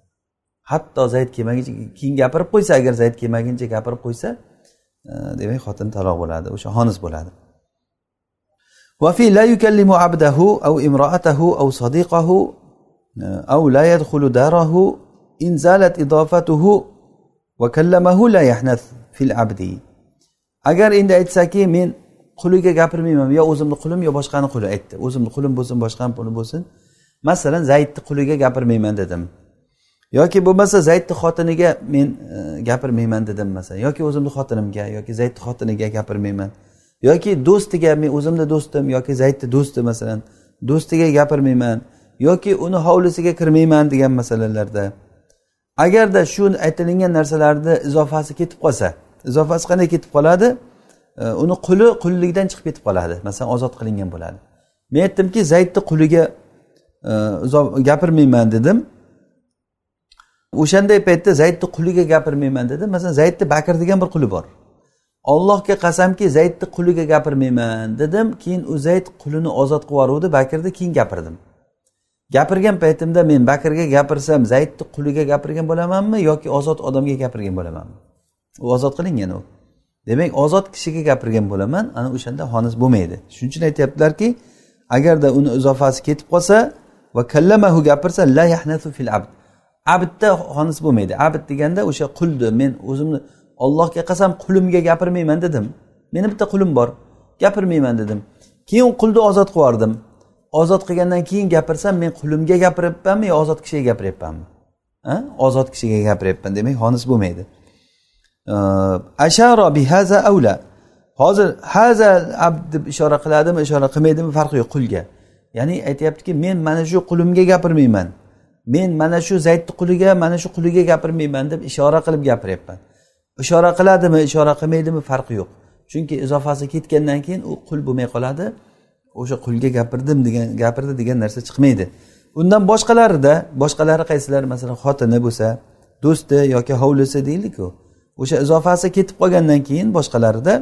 hatto zayd kelmaguncha keyin gapirib qo'ysa agar zayd kelmaguncha gapirib qo'ysa e, demak xotin taloq bo'ladi o'sha xonis bo'ladi وفي لا يكلم عبده أو امرأته أو صديقه أو لا يدخل داره إن زالت إضافته وكلمه لا يحنث في العبد agar endi aytsaki men quliga gapirmayman yo o'zimni qulim yo boshqani quli aytdi o'zimni qulim bo'lsin boshqani quli bo'lsin masalan zaydni quliga gapirmayman dedim Yoki bo'lmasa zaydni xotiniga men e, gapirmayman dedim masalan. Yoki o'zimni xotinimga yoki zaydni xotiniga gapirmayman. Yoki do'stiga men o'zimni do'stim yoki zaydni do'sti masalan. Do'stiga gapirmayman. Yoki uni hovlisiga kirmayman degan masalalarda. Agarda shu aytilingan narsalarni izofasi ketib qolsa izofasi qanday ketib qoladi? E, uni quli qullikdan chiqib ketib qoladi. Masalan ozod qilingan bo'ladi. Men aytdimki zaydni quliga e, gapirmayman dedim. O'shanday paytda zaydni quliga gapirmayman dedi. Masalan zaydni bakr degan bir quli bor. Ollohga qasamki zaydni quliga gapirmayman dedim. Keyin u zayd qulini ozod qilib yuboruvdi bakrni keyin gapirdim. Gapirgan paytimda men bakrga gapirsam zaydni quliga gapirgan bo'lamanmi yoki ozod odamga gapirgan bo'lamanmi? U ozod qilingan u. Demak ozod kishiga gapirgan bo'laman. Ana o'shanda xonis bo'lmaydi. Shuning uchun aytyaptilarki agarda uni izofasi ketib qolsa va kallamahu gapirsa la yahnatu fil abd. Abdda xonis bo'lmaydi. Abid deganda o'sha qulni men o'zimni ollohga qasam qulimga gapirmayman dedim. Meni bitta qulim bor gapirmayman dedim. Keyin qulni ozod qilib yubordim ozod qilgandan keyin gapirsam men qulimga gapiryapmanmi yo ozod kishiga gapiryapmanmi ozod kishiga gapiryapman demak xonis bo'lmaydi. Ashara bihaza avla. Hozir haza abd deb ishora qiladimi ishora qilmaydimi farqi yo'q qulga. Ya'ni aytyaptiki men mana shu qulimga gapirmayman. Men mana shu zaydni quliga mana shu quliga gapirmayman deb ishora qilib gapiryapman. Ishora qiladimi ishora qilmaydimi farqi yo'q. Chunki izofasi ketgandan keyin u qul bo'lmay qoladi. O'sha qulga gapirdim degan gapirdi degan narsa chiqmaydi. Undan boshqalarida boshqalari qaysilar masalan xotini bo'lsa do'sti yoki hovlisi deylikku o'sha izofasi ketib qolgandan keyin boshqalarida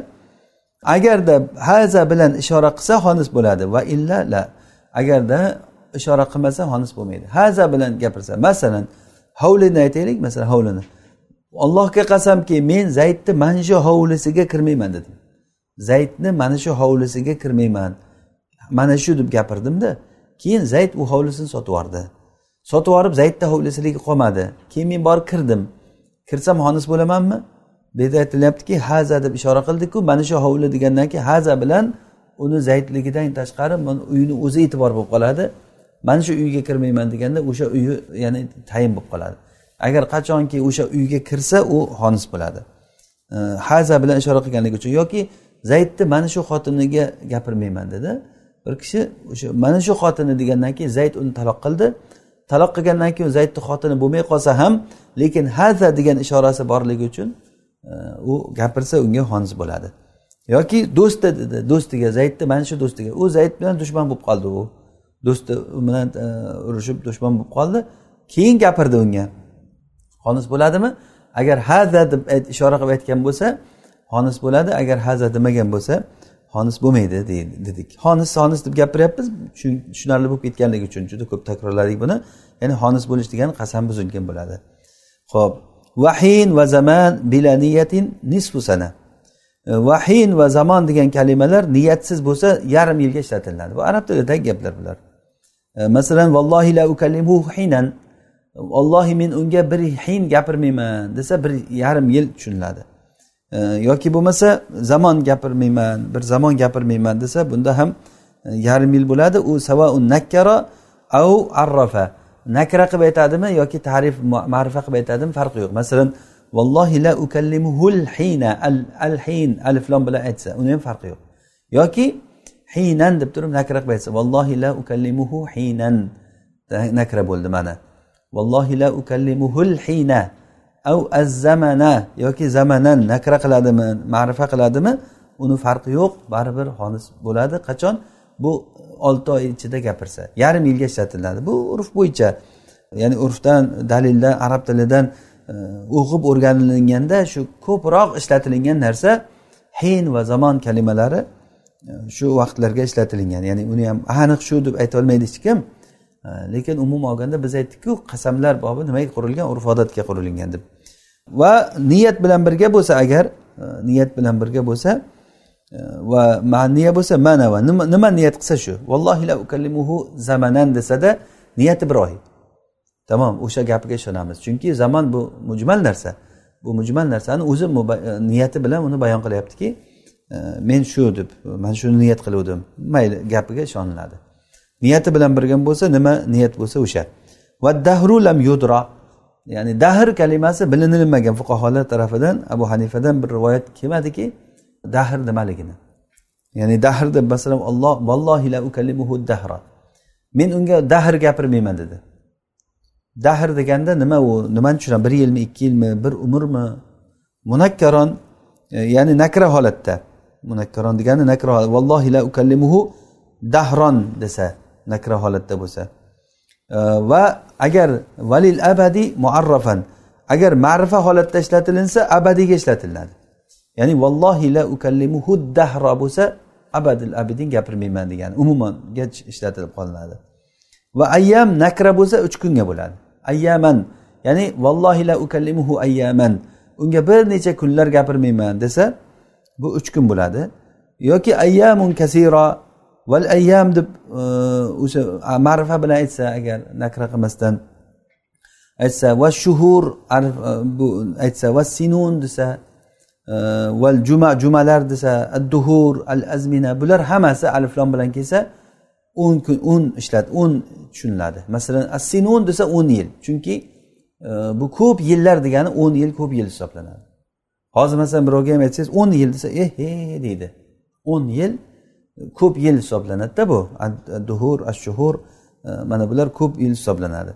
agarda haza bilan ishora qilsa xonis bo'ladi va illa la agarda ishora qilmasa xonis bo'lmaydi. Haza bilan gapirsa masalan hovlini aytaylik masalan hovlini. Allohga qasamki men zaydni mana shu hovlisiga kirmayman dedim. Zaydni mana shu hovlisiga kirmayman. Mana shu deb gapirdimda keyin zayd u hovlisini sotib yubordi. Sotib yuborib zaydni hovlisiligi qolmadi. Keyin men borib kirdim. Kirsam xonis bo'lamanmi? Bu yerda aytilyaptiki haza deb ishora qildiku mana shu hovli degandan keyin haza bilan uni zaydligidan tashqari uyni o'zi e'tibor bo'lib qoladi. Mana shu uyga kirmayman deganda o'sha uyi ya'ni tayin bo'lib qoladi. Agar qachonki o'sha uyga kirsa u xonis bo'ladi. Haza bilan ishora qilganligi uchun yoki zaydni mana shu xotiniga gapirmayman dedi. Bir kishi o'sha mana shu xotini degandan keyin zayd uni taloq qildi. Taloq qilgandan keyin zaydni xotini bo'lmay qolsa ham lekin haza degan ishorasi borligi uchun u gapirsa unga xonis bo'ladi. Yoki do'sti dedi do'stiga zaydni mana shu do'stiga u zayd bilan dushman bo'lib qoldi u. do'sti bilan e, urushib dushman bo'lib qoldi. Keyin gapirdi unga. Xonis bo'ladimi? Agar haza deb ishora qilib aytgan bo'lsa xonis bo'ladi. Agar haza demagan bo'lsa xonis bo'lmaydi dedik. Xonis xonis deb gapiryapmiz. Tushunarli bo'lib ketganligi uchun juda ko'p takrorladik buni. Ya'ni xonis bo'lish degani qasam buzilgan bo'ladi. Ho'p vahin va zaman bila niyatin nisfu sana. E, vahin va zamon degan kalimalar niyatsiz bo'lsa yarim yilga ishlatiladi. Bu arab tilidagi gaplar bular. E, masalan vallohi la ukallimuhu hinan. Ollohi men unga bir hin gapirmayman desa bir yarim yil tushuniladi. E, yoki bo'lmasa zamon gapirmayman bir zamon gapirmayman desa bunda ham e, yarim yil bo'ladi. U savaun nakkara au arrafa. Nakra qilib aytadimi yoki tarif ma'rifa qilib aytadimi farqi yo'q. Masalan vallohi la ukallimuhul hina al al hin alif lom bilan aytsa uni ham farqi yo'q. Yoki hiynan deb turib nakra qilib aytsa vallohi la ukallimuhu hiynan nakra bo'ldi mana. Vallohi la ukallimuhul hina av az zamana yoki zamanan nakra qiladimi ma'rifa qiladimi? Uni farqi yo'q baribir xonis bo'ladi. Qachon? Bu olti oy ichida gapirsa yarim yilga ishlatiladi. Bu urf bo'yicha ya'ni urfdan dalildan arab tilidan e, o'qib o'rganilganda shu ko'proq ishlatilingan narsa hin va zamon kalimalari shu vaqtlarga ishlatilingan ya'ni uni ham aniq shu deb aytolmaydi hech kim e, lekin umuman olganda biz aytdikku qasamlar bobi nimaga qurilgan? Urf odatga qurilgan deb. Va niyat bilan birga bo'lsa agar e, niyat bilan birga bo'lsa e, va maniya bo'lsa mana va nima niyat qilsa shu? Vallohi la ukallimuhu zamanan desada niyati bir oy tamom o'sha gapiga ishonamiz. Chunki zamon bu mujmal narsa. Bu mujmal narsani o'zi niyati bilan uni bayon qilyaptiki Э, men shu deb mana shuni niyat qiluvdim. Mayli gapiga ishoniladi. Niyati bilan birga bo'lsa nima niyat bo'lsa o'sha. Va dahru lam yudro ya'ni dahr kalimasi bilinilmagan fuqarolar tarafidan abu hanifadan bir rivoyat kelmadiki dahr nimaligini. Ya'ni dahr deb masalan alloh vallohi la ukallimuhu dahra. Men unga dahr gapirmayman dedi. Dahr deganda nima u? Nimani tushunadi bir yilmi ikki yilmi bir umrmi? Munakkaron e, ya'ni nakra holatda. Munakkaron degani nakra vallohi la ukallimuhu dahron desa nakra holatda bo'lsa. Va agar valil abadi muarrafan agar ma'rifa holatda ishlatilinsa abadiyga ishlatiladi. Ya'ni vallohi la ukallimuhu dahro bo'lsa abadil abidin gapirmayman degani umumanga ishlatilib qolinadi. Va ayyam nakra bo'lsa uch kunga bo'ladi. Ayyaman ya'ni vallohi la ukallimuhu ayyaman unga bir necha kunlar gapirmayman desa bu uch kun bo'ladi. Yoki ayyamun kasiro val ayyam deb e, o'sha ma'rifa bilan aytsa agar nakra qilmasdan aytsa va shuhur e, bu aytsa va sinun desa e, val juma jumalar desa ad duhur al azmina bular hammasi aliflom bilan kelsa o'n kun o'n ishlat o'n tushuniladi. Masalan as sinun desa o'n yil. Chunki bu ko'p yillar degani o'n yil ko'p yil hisoblanadi. Hozir masalan birovga ham aytsangiz o'n yil desa eh he deydi. O'n yil ko'p yil hisoblanadida bu. Duhur ashuhur e, mana bular ko'p yil hisoblanadi.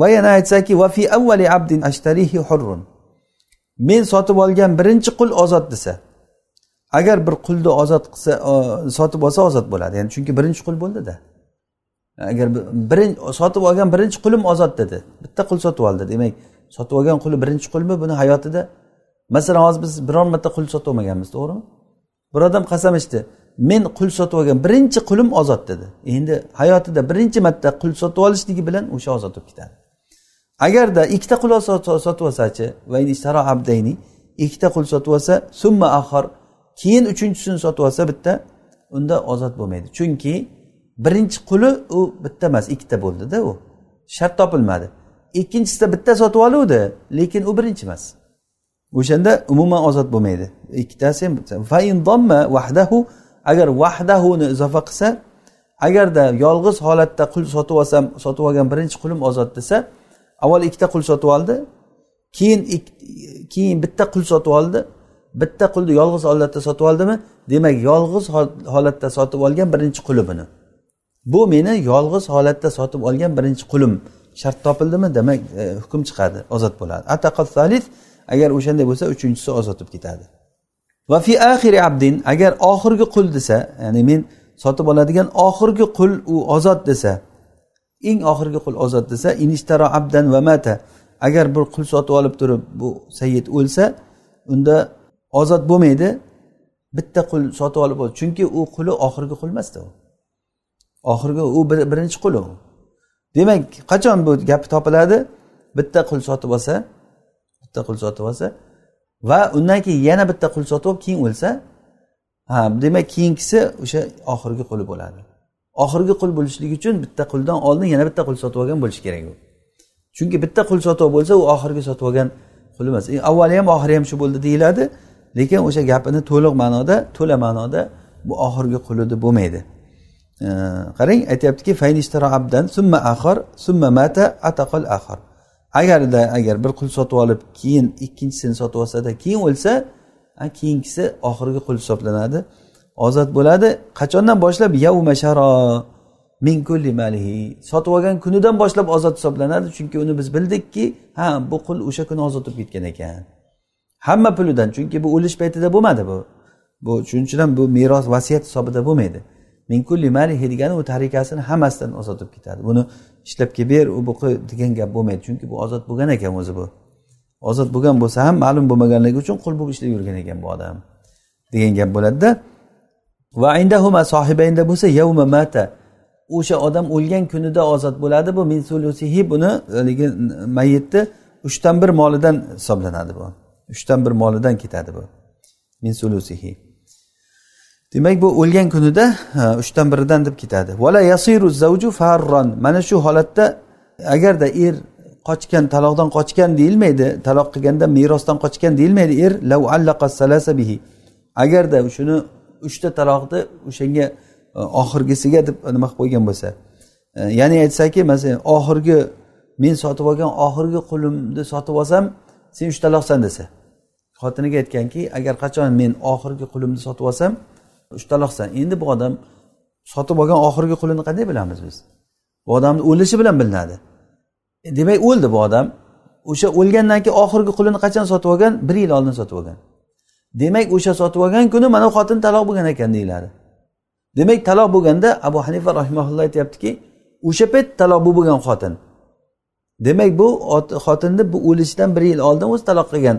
Va yana aytsaki va fi avvali abdin ashtarihi hurrun. Men sotib olgan birinchi qul ozod desa agar bir qulni ozod qilsa sotib olsa ozod bo'ladi. Ya'ni chunki birinchi qul bo'ldida. Agar birinchi sotib olgan birinchi qulim ozod dedi. Bitta qul sotib oldi. Demak sotib olgan quli birinchi qulmi? Buni hayotida masalan hozir biz biron marta qul sotib olmaganmiz to'g'rimi? Bir odam qasam ichdi men qul sotib olgan birinchi qulim ozod dedi. Endi hayotida birinchi marta qul sotib olishligi bilan o'sha ozod bo'lib ketadi. Agarda ikkita qul sotib olsachi abdayni ikkita qul sotib olsa summa axir keyin uchinchisini sotib olsa bitta unda ozod bo'lmaydi. Chunki birinchi quli u bitta emas ikkita bo'ldida u. Shart topilmadi. Ikkinchisida bitta sotib oluvdi lekin u birinchi emas. O'shanda umuman ozod bo'lmaydi. Ikkitasi ham vahdahu agar vahdahuni izofa qilsa agarda yolg'iz holatda qul sotib olsam sotib olgan birinchi qulim ozod desa avval ikkita qul sotib oldi keyin keyin bitta qul sotib oldi bitta qulni yolg'iz holatda sotib oldimi? Demak yolg'iz holatda sotib olgan birinchi quli buni bu meni yolg'iz holatda sotib olgan birinchi qulim shart topildimi? Demak e, hukm chiqadi ozod bo'ladi. Agar o'shanday bo'lsa uchinchisi ozod bo'lib ketadi. Va fi axiri abdin agar oxirgi qul desa ya'ni men sotib oladigan oxirgi qul u ozod desa eng oxirgi qul ozod desa inishtaro abdan va mata. Agar bir qul sotib olib turib bu sayyid o'lsa unda ozod bo'lmaydi bitta qul sotib olib chunki u quli oxirgi qul emasda u. Oxirgi u birinchi quli u. Demak qachon bu gap topiladi? Bitta qul sotib olsa bitta qul sotib olsa va undan keyin yana bitta qul sotib olib keyin o'lsa ha demak keyingisi o'sha oxirgi quli bo'ladi. Oxirgi qul bo'lishligi uchun bitta quldan oldin yana bitta qul sotib olgan bo'lishi kerak u. Chunki bitta qul sotib bo'lsa u oxirgi sotib olgan qul emas. E, avvali ham oxiri ham shu bo'ldi deyiladi lekin o'sha gapini to'liq ma'noda to'la ma'noda bu oxirgi quli deb bo'lmaydi e, qarang aytyaptiki abdan summa axir summa mata ataqal axir agarda agar bir qul sotib olib keyin ikkinchisini sotib olsada keyin o'lsa keyingisi oxirgi qul hisoblanadi. Ozod bo'ladi. Qachondan boshlab? Yavma sharo min kulli malihi. Sotib olgan kunidan boshlab ozod hisoblanadi. Chunki uni biz bildikki ha bu qul o'sha kuni ozod bo'lib ketgan ekan. Hamma pulidan. Chunki bu o'lish paytida bo'lmadi bu. Bu shuning uchun ham bu meros vasiyat hisobida bo'lmaydi. Min kulli malihi degani u tarikasini hammasidan ozod bo'lib ketadi. Buni ishlab kelib ber u buqi degan gap bo'lmaydi. Chunki bu ozod bo'lgan ekan o'zi bu. Ozod bo'lgan bo'lsa ham ma'lum bo'lmaganligi uchun qul bo'lib ishlab yurgan ekan bu odam degan gap bo'ladida. Va indahuma sohibaynda bo'lsa yavma mata. O'sha odam o'lgan kunida ozod bo'ladi bu. Min sulusihi buni e, haligi mayitni uchdan bir molidan hisoblanadi bu. Uchdan bir molidan ketadi bu. Min sulusihi. Demak bu o'lgan kunida uchdan biridan deb ketadi. Vala yasiru zavju farron mana shu holatda agarda er qochgan taloqdan qochgan deyilmaydi. Taloq qilganda merosdan qochgan deyilmaydi. Er lav bihi. Agarda shuni uchta taloqni o'shanga e, oxirgisiga deb nima qilib qo'ygan bo'lsa. E, ya'ni aytsaki masalan oxirgi men sotib olgan oxirgi qulimni sotib olsam sen uch taloqsan desa. Xotiniga aytganki agar qachon men oxirgi qulimni sotib olsam ushtaloqsan endi bu odam sotib olgan oxirgi qulini qanday bilamiz biz? Bu odamni o'lishi bilan bilinadi. E, demak o'ldi bu odam. O'sha o'lgandan keyin oxirgi qulini qachon sotib olgan? Bir yil oldin sotib olgan. Demak o'sha sotib olgan kuni mana bu xotin taloq bo'lgan ekan deyiladi. Demak taloq bo'lganda abu hanifa rahimaulloh aytyaptiki o'sha payt taloq bo'lib bo'lgan xotin. Demak bu xotinni bu o'lishidan bir yil oldin o'zi taloq qilgan.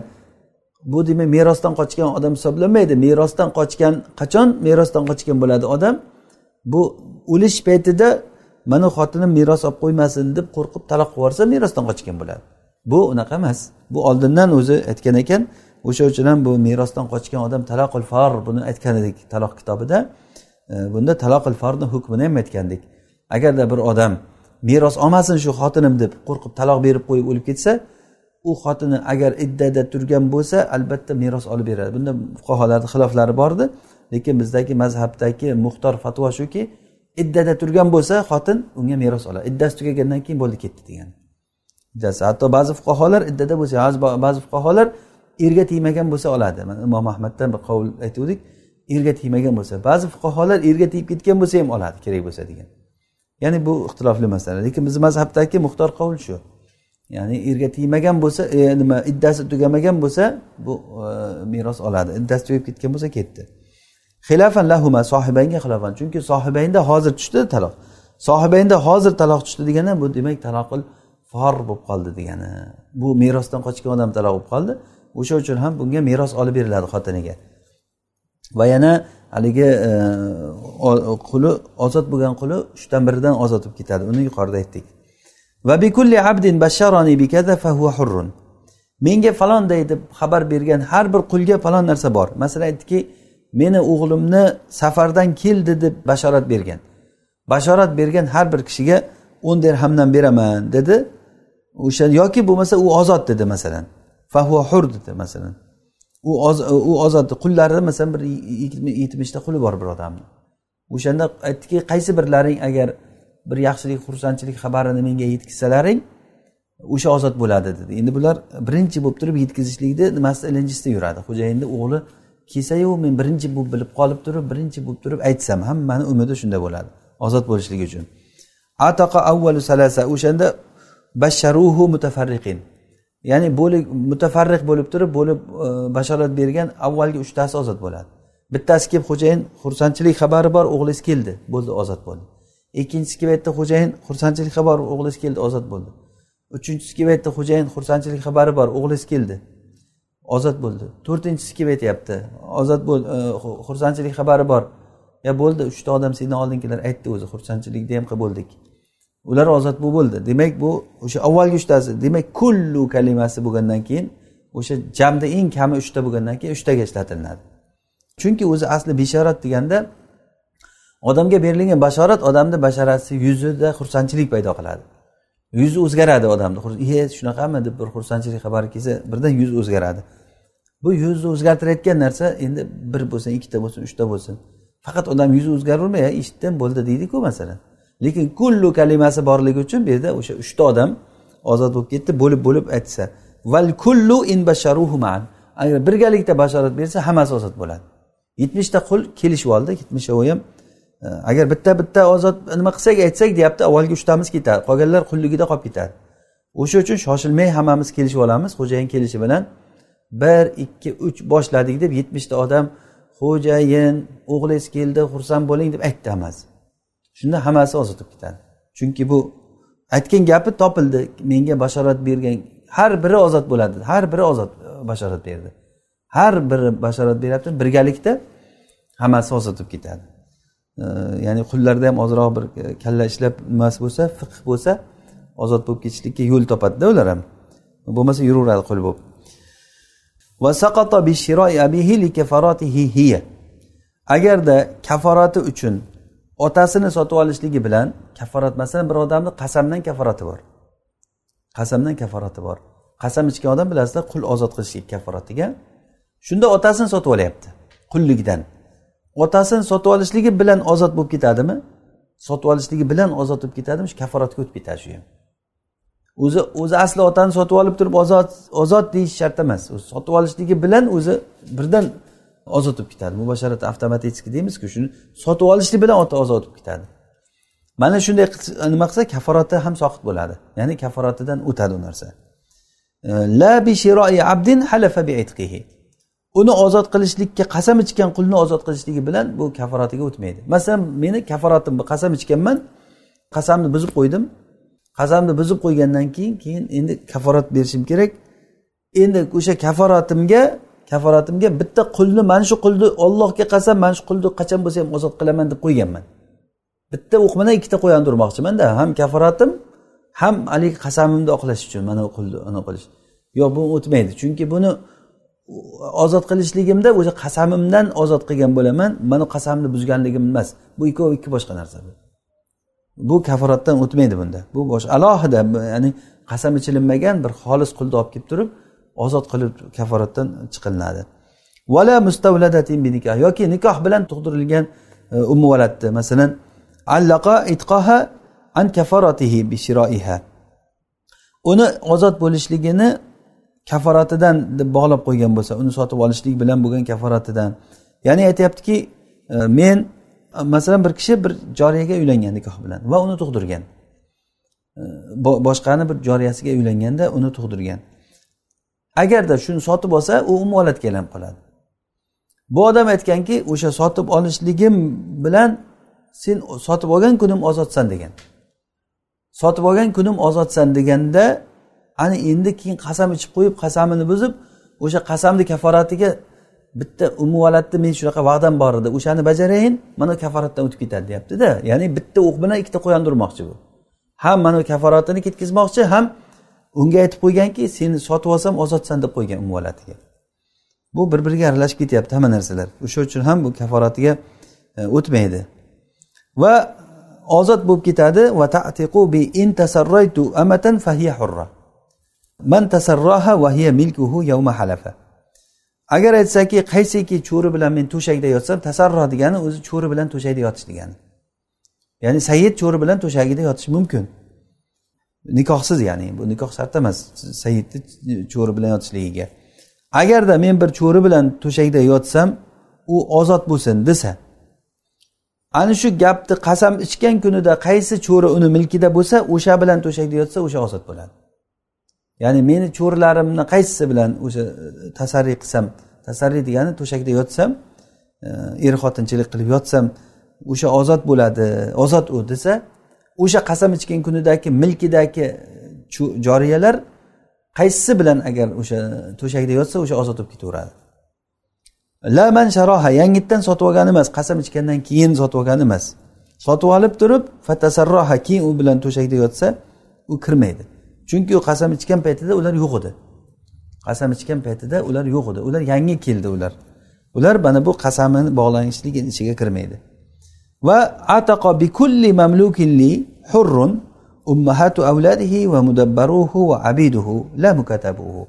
Bu demak merosdan qochgan odam hisoblanmaydi. Merosdan qochgan qachon merosdan qochgan bo'ladi odam? Bu o'lish paytida mani xotinim meros olib qo'ymasin deb qo'rqib taloq qilib yuborsa merosdan qochgan bo'ladi. Bu unaqa emas. Bu oldindan o'zi aytgan ekan o'sha uchun ham bu merosdan qochgan odam taloqil far buni aytgan edik taloq kitobida. Bunda taloqil farni hukmini ham aytgandik. Agarda bir odam meros olmasin shu xotinim deb qo'rqib taloq berib qo'yib o'lib ketsa u xotini agar iddada turgan bo'lsa albatta meros olib beradi. Bunda fuqarolarni xiloflari bor edi lekin bizdagi mazhabdagi muxtor fatvo shuki iddada turgan bo'lsa xotin unga meros oladi. Iddasi tugagandan keyin bo'ldi ketdi degan iddasi hatto ba'zi fuqarolar iddada bo'lsa ba'zi fuqarolar erga tegmagan bo'lsa oladi. Mana imom ahmaddan bir qovul aytgandik erga tegmagan bo'lsa. Ba'zi fuqarolar erga tegib ketgan bo'lsa ham oladi kerak bo'lsa degan ya'ni bu ixtilofli masala. Lekin bizni mazhabdagi muxtor qovul shu. Ya'ni erga tegmagan bo'lsa e, nima iddasi tugamagan bo'lsa bu e, meros oladi. Iddasi tugab ketgan bo'lsa ketdi. Xilafan lahuma sohibaynga xilofan. Chunki sohibaynda hozir tushdi taloq. Sohibaynda hozir taloq tushdi degani bu demak taloqil for bo'lib qoldi degani. Bu merosdan qochgan odam taloq bo'lib qoldi. O'sha uchun ham bunga meros olib beriladi xotiniga. Va yana haligi e, quli ozod bo'lgan quli uchdan biridan ozod bo'lib ketadi. Uni yuqorida aytdik. Va bikulli abdin basharoni bikaza fahuva hurrun. Menga falonday deb xabar bergan har bir qulga falon narsa bor. Masalan aytdiki meni o'g'limni safardan keldi deb bashorat bergan. Bashorat bergan har bir kishiga o'n dirhamdan beraman dedi. O'sha yoki bo'lmasa u ozod dedi masalan. Fahuva hur dedi masalan. U u ozod qullari masalan bir yetmishta quli bor bir odamni. O'shanda aytdiki qaysi birlaring agar bir yaxshilik xursandchilik xabarini menga yetkazsalaring o'sha ozod bo'ladi dedi. Endi bular birinchi bo'lib turib yetkazishlikni nimasida ilinjisida yuradi? Xo'jayinni o'g'li kelsayu men birinchi bo'lib bilib qolib turib birinchi bo'lib turib aytsam hammani umidi shunda bo'ladi ozod bo'lishligi uchun. Ataqa avvalu salasa o'shanda basharuhu mutafarriqin. Ya'ni bo'lib mutafarriq bo'lib turib bo'lib e, bashorat bergan avvalgi uchtasi ozod bo'ladi. Bittasi kelib xo'jayin xursandchilik xabari bor o'g'lingiz keldi bo'ldi ozod bo'ldi. Ikkinchisi kelib aytdi xo'jayin xursandchilik xabari o'g'lingiz keldi ozod bo'ldi. Uchinchisi kelib aytdi xo'jayin xursandchilik xabari bor o'g'lingiz keldi ozod bo'ldi. To'rtinchisi kelib aytyapti ozod bo'l e, xursandchilik xabari bor. Ya bo'ldi uchta odam seni oldingilar aytdi o'zi xursandchilikda ham qilib bo'ldik. Ular ozod bo'lib bo'ldi. Demak bu o'sha avvalgi uchtasi demak kullu kalimasi bo'lgandan keyin o'sha jamda eng kami uchta bo'lgandan keyin uchtaga ishlatilinadi chunki o'zi asli bishorat deganda odamga berilgan bashorat odamni basharasi yuzida xursandchilik paydo qiladi. Yuzi o'zgaradi odamni e shunaqami deb bir xursandchilik xabari kelsa birdan yuz o'zgaradi. Bu yuzni o'zgartirayotgan narsa endi bir bo'lsin ikkita bo'lsin uchta bo'lsin. Faqat odam yuzi o'zgaravermay eshitdim bo'ldi deydiku masalan. Lekin kullu kalimasi borligi uchun bu yerda o'sha uchta odam ozod bo'lib ketdi bo'lib bo'lib aytsa val kullu in basharuhuman agar birgalikda bashorat bersa hammasi ozod bo'ladi. Yetmishta qul kelishib oldi yetmishovi ham Э, agar bitta bitta ozod nima qilsak aytsak deyapti avvalgi uchtamiz ketadi. Qolganlar qulligida qolib ketadi. O'sha uchun shoshilmay hammamiz kelishib olamiz. Xo'jayin kelishi bilan bir ikki uch boshladik deb yetmishta odam xo'jayin o'g'lingiz keldi xursand bo'ling deb aytdi hammasi shunda hammasi ozod bo'lib ketadi. Chunki bu aytgan gapi topildi. Menga bashorat bergan har biri ozod bo'ladi. Har biri ozod e, bashorat berdi. Har biri bashorat beryapti birgalikda hammasi ozod bo'lib ketadi. Ya'ni qullarda ham ozroq bir e, kalla ishlab nimasi bo'lsa fiqh bo'lsa ozod bo'lib ketishlikka yo'l topadida ular ham. Bo'lmasa yuraveradi qul bo'lib. Agarda kaforati uchun otasini sotib olishligi bilan kaforat masalan bir odamni qasamdan kaforati bor. Qasamdan kaforati bor. Qasam ichgan odam bilasizlar qul ozod qilishlik kaforatiga. Shunda otasini sotib olyapti qullikdan otasini sotib olishligi bilan ozod bo'lib ketadimi? Sotib olishligi bilan ozod bo'lib ketadimi? Shu kaforatga o'tib ketadi shu ham. O'zi o'zi asli otani sotib olib turib ozod ozod deyish shart emas. O'zi sotib olishligi bilan o'zi birdan ozod bo'lib ketadi. Mubasharat avtomatически deymizku shuni sotib olishlik bilan ozod bo'lib ketadi. Mana shunday nima qilsa kaforati ham soqit bo'ladi. Ya'ni kaforatidan o'tadi u narsa. La bi abdin halafa bi uni ozod qilishlikka qasam ichgan qulni ozod qilishligi bilan bu kaforatiga o'tmaydi. Masalan meni kaforatim qasam ichganman qasamni buzib qo'ydim. Qasamni buzib qo'ygandan keyin keyin endi kaforat berishim kerak. Endi o'sha kaforatimga kaforatimga bitta qulni mana shu qulni ollohga qasam mana shu qulni qachon bo'lsa ham ozod qilaman deb qo'yganman. Bitta o'q bilan ikkita qo'yani urmoqchimanda ham kaforatim ham haligi qasamimni oqlash uchun mana qulni qilish yo'q bu o'tmaydi chunki buni ozod qilishligimda o'sha qasamimdan ozod qilgan bo'laman. Mana qasamni buzganligim emas. Bu ikkovi ikki boshqa narsa bu. Kaforatdan o'tmaydi bunda. Bu boshqa alohida ya'ni qasam ichilinmagan bir xolis qulni olib kelib turib ozod qilib kaforatdan chiqilinadi. Vala mustavladatin yoki nikoh bilan tug'dirilgan e, umuvalatni masalan allaqa itqoha an kafaratihi bishiroiha uni ozod bo'lishligini kaforatidan deb bog'lab qo'ygan bo'lsa uni sotib olishlik bilan bo'lgan kaforatidan. Ya'ni aytyaptiki e, men e, masalan bir kishi bir joriyaga uylangan nikoh bilan va uni tug'dirgan. E, boshqani bir joriyasiga uylanganda uni tug'dirgan. Agarda shuni sotib olsa u umuolatga aylanib qoladi. Bu odam aytganki o'sha sotib olishligim bilan sen sotib olgan kunim ozodsan degan. Sotib olgan kunim ozodsan deganda ana endi keyin qasam ichib qo'yib qasamini buzib o'sha qasamni kaforatiga bitta umuvalatni men shunaqa va'dam bor edi. O'shani bajarayin mana kaforatdan o'tib ketadi deyaptida. Ya'ni bitta o'q bilan ikkita qo'yonni urmoqchi bu. Ham mana kaforatini ketkazmoqchi ham unga aytib qo'yganki seni sotib olsam ozodsan deb qo'ygan umuvalatiga bu bir biriga aralashib ketyapti hamma narsalar. O'sha uchun ham bu kaforatiga e, o'tmaydi. Va ozod bo'lib ketadi. Va tatiqu bi in tasarraytu amatan fahiya hurra. Man tasarroha vahiya milkuhu yavma halafa. Agar aytsaki qaysiki cho'ri bilan men to'shakda yotsam tasarroh degani o'zi cho'ri bilan to'shakda yotish degani. Ya'ni sayyid cho'ri bilan to'shagida yotish mumkin. Nikohsiz ya'ni bu nikoh shart emas sayyidni cho'ri bilan yotishligiga. Agarda men bir cho'ri bilan to'shakda yotsam u ozod bo'lsin desa ana shu gapni qasam ichgan kunida qaysi cho'ri uni milkida bo'lsa o'sha bilan to'shakda yotsa o'sha ozod bo'ladi. Ya'ni meni cho'rilarimni qaysisi bilan o'sha e, tasarri qilsam tasarri degani to'shakda yotsam e, er xotinchilik qilib yotsam o'sha ozod bo'ladi ozod u desa o'sha qasam ichgan kunidagi milkidagi e, joriyalar qaysisi bilan agar o'sha to'shakda yotsa o'sha ozod bo'lib ketaveradi. Laman sharoha yangitdan sotib olgani emas qasam ichgandan keyin sotib olgani emas. Sotib olib turib fatasarroha keyin u bilan to'shakda yotsa u kirmaydi. Chunki u qasam ichgan paytida ular yo'q edi. Qasam ichgan paytida ular yo'q edi. Ular yangi keldi ular. Ular mana bu qasamini bog'lanishligini ichiga kirmaydi. Va ataqo bikulli kulli mamlukin li hurrun ummahatu avladihi va mudabbaruhu va abiduhu la mukatabuhu.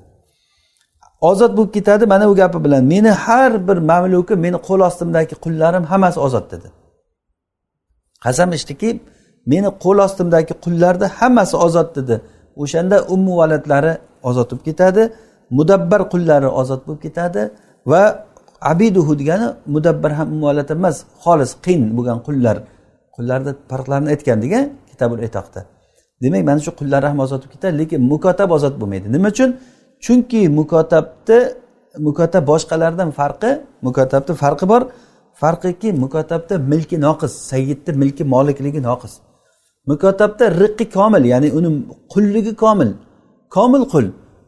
Ozod bo'lib ketadi mana bu gapi bilan. Meni har bir mamlukim meni qo'l ostimdagi qullarim hammasi ozod dedi. Qasam ichdiki meni qo'l ostimdagi qullarni hammasi ozod dedi. O'shanda ummu valadlari ozod bo'lib ketadi mudabbar qullari ozod bo'lib ketadi va abiduhu degani mudabbar ham ummuvalad emas xolis qiyin bo'lgan qullar qullarni farqlarini aytgan degan kitabul etoqda. Demak mana shu qullar ham ozod bo'lib ketadi lekin mukotab ozod bo'lmaydi. Nima uchun? Chunki mukotabni mukotab boshqalardan farqi mukotabni farqi bor. Farqiki mukotabda milki noqis sayyidni milki molikligi noqis. Mukotabda riqqi komil ya'ni uni qulligi komil. Komil qul.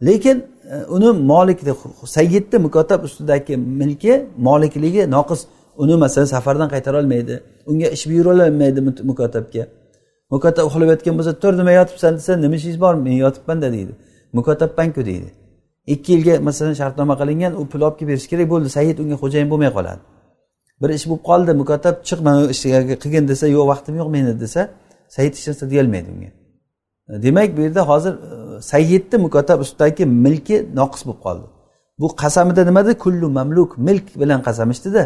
Lekin e, uni molik sayyidni mukotab ustidagi milki molikligi noqis. Uni masalan safardan qaytara olmaydi. Unga ish buyurolmaydi mukotabga mukotab uxlab yotgan bo'lsa tur nima yotibsan desa nima ishingiz bor? Men yotibmanda deydi. Mukotabmanku deydi. Ikki yilga masalan shartnoma qilingan u pul olib kelib berish kerak bo'ldi. Sayid unga xo'jayin bo'lmay qoladi. Bir ish bo'lib qoldi mukotab chiq mana ishga qilgin desa yo'q vaqtim yo'q meni desa sayyid hech narsa deyolmaydi unga. Demak bu yerda hozir sayidni sayyidni mukotab ustidagi milki noqis bo'lib qoldi. Bu qasamida nima kullu mamluk milk bilan qasam ichdida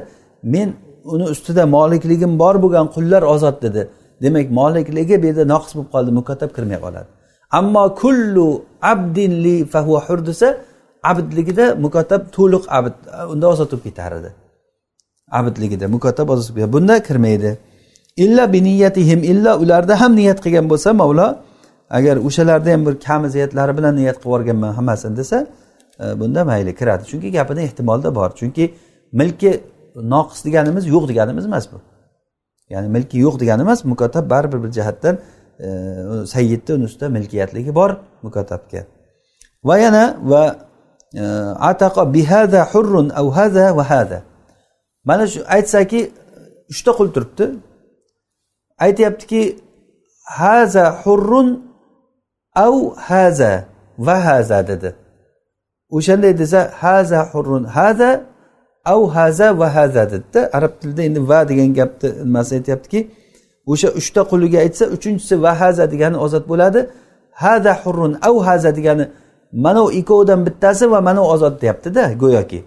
men uni ustida molikligim bor bo'lgan qullar ozod dedi. Demak molikligi bu yerda noqis bo'lib qoldi mukotab kirmay qoladi. Ammo kullu abdinli fahuva hur desa abdligida mukotab to'liq abd unda ozod bo'lib ketar edi. Abidligida mukotab bunda kirmaydi. Illa biniyatihim illa ularda ham niyat qilgan bo'lsa mavlo agar o'shalarda ham bir kami ziyatlari bilan niyat qilib yuborganman hammasini desa e, bunda mayli kiradi. Chunki gapini ehtimolda bor. Chunki milki noqis deganimiz yo'q deganimiz emas bu. Ya'ni milki yo'q degani emas mukotab baribir bir jihatdan e, sayyidni uni ustida milkiyatligi bor mukotabga. Va yana va e, ataqa bihada hurrun av hada va hada mana shu aytsaki uchta qul turibdi. Aytyaptiki haza hurrun av haza va haza dedi. O'shanday desa haza hurrun haza av haza va haza dedida arab tilida endi va degan gapni nimasi aytyaptiki o'sha uchta quliga aytsa uchinchisi va haza degani ozod bo'ladi. Haza hurrun av haza degani mana u ikkovidan bittasi va mana u ozod deyaptida go'yoki.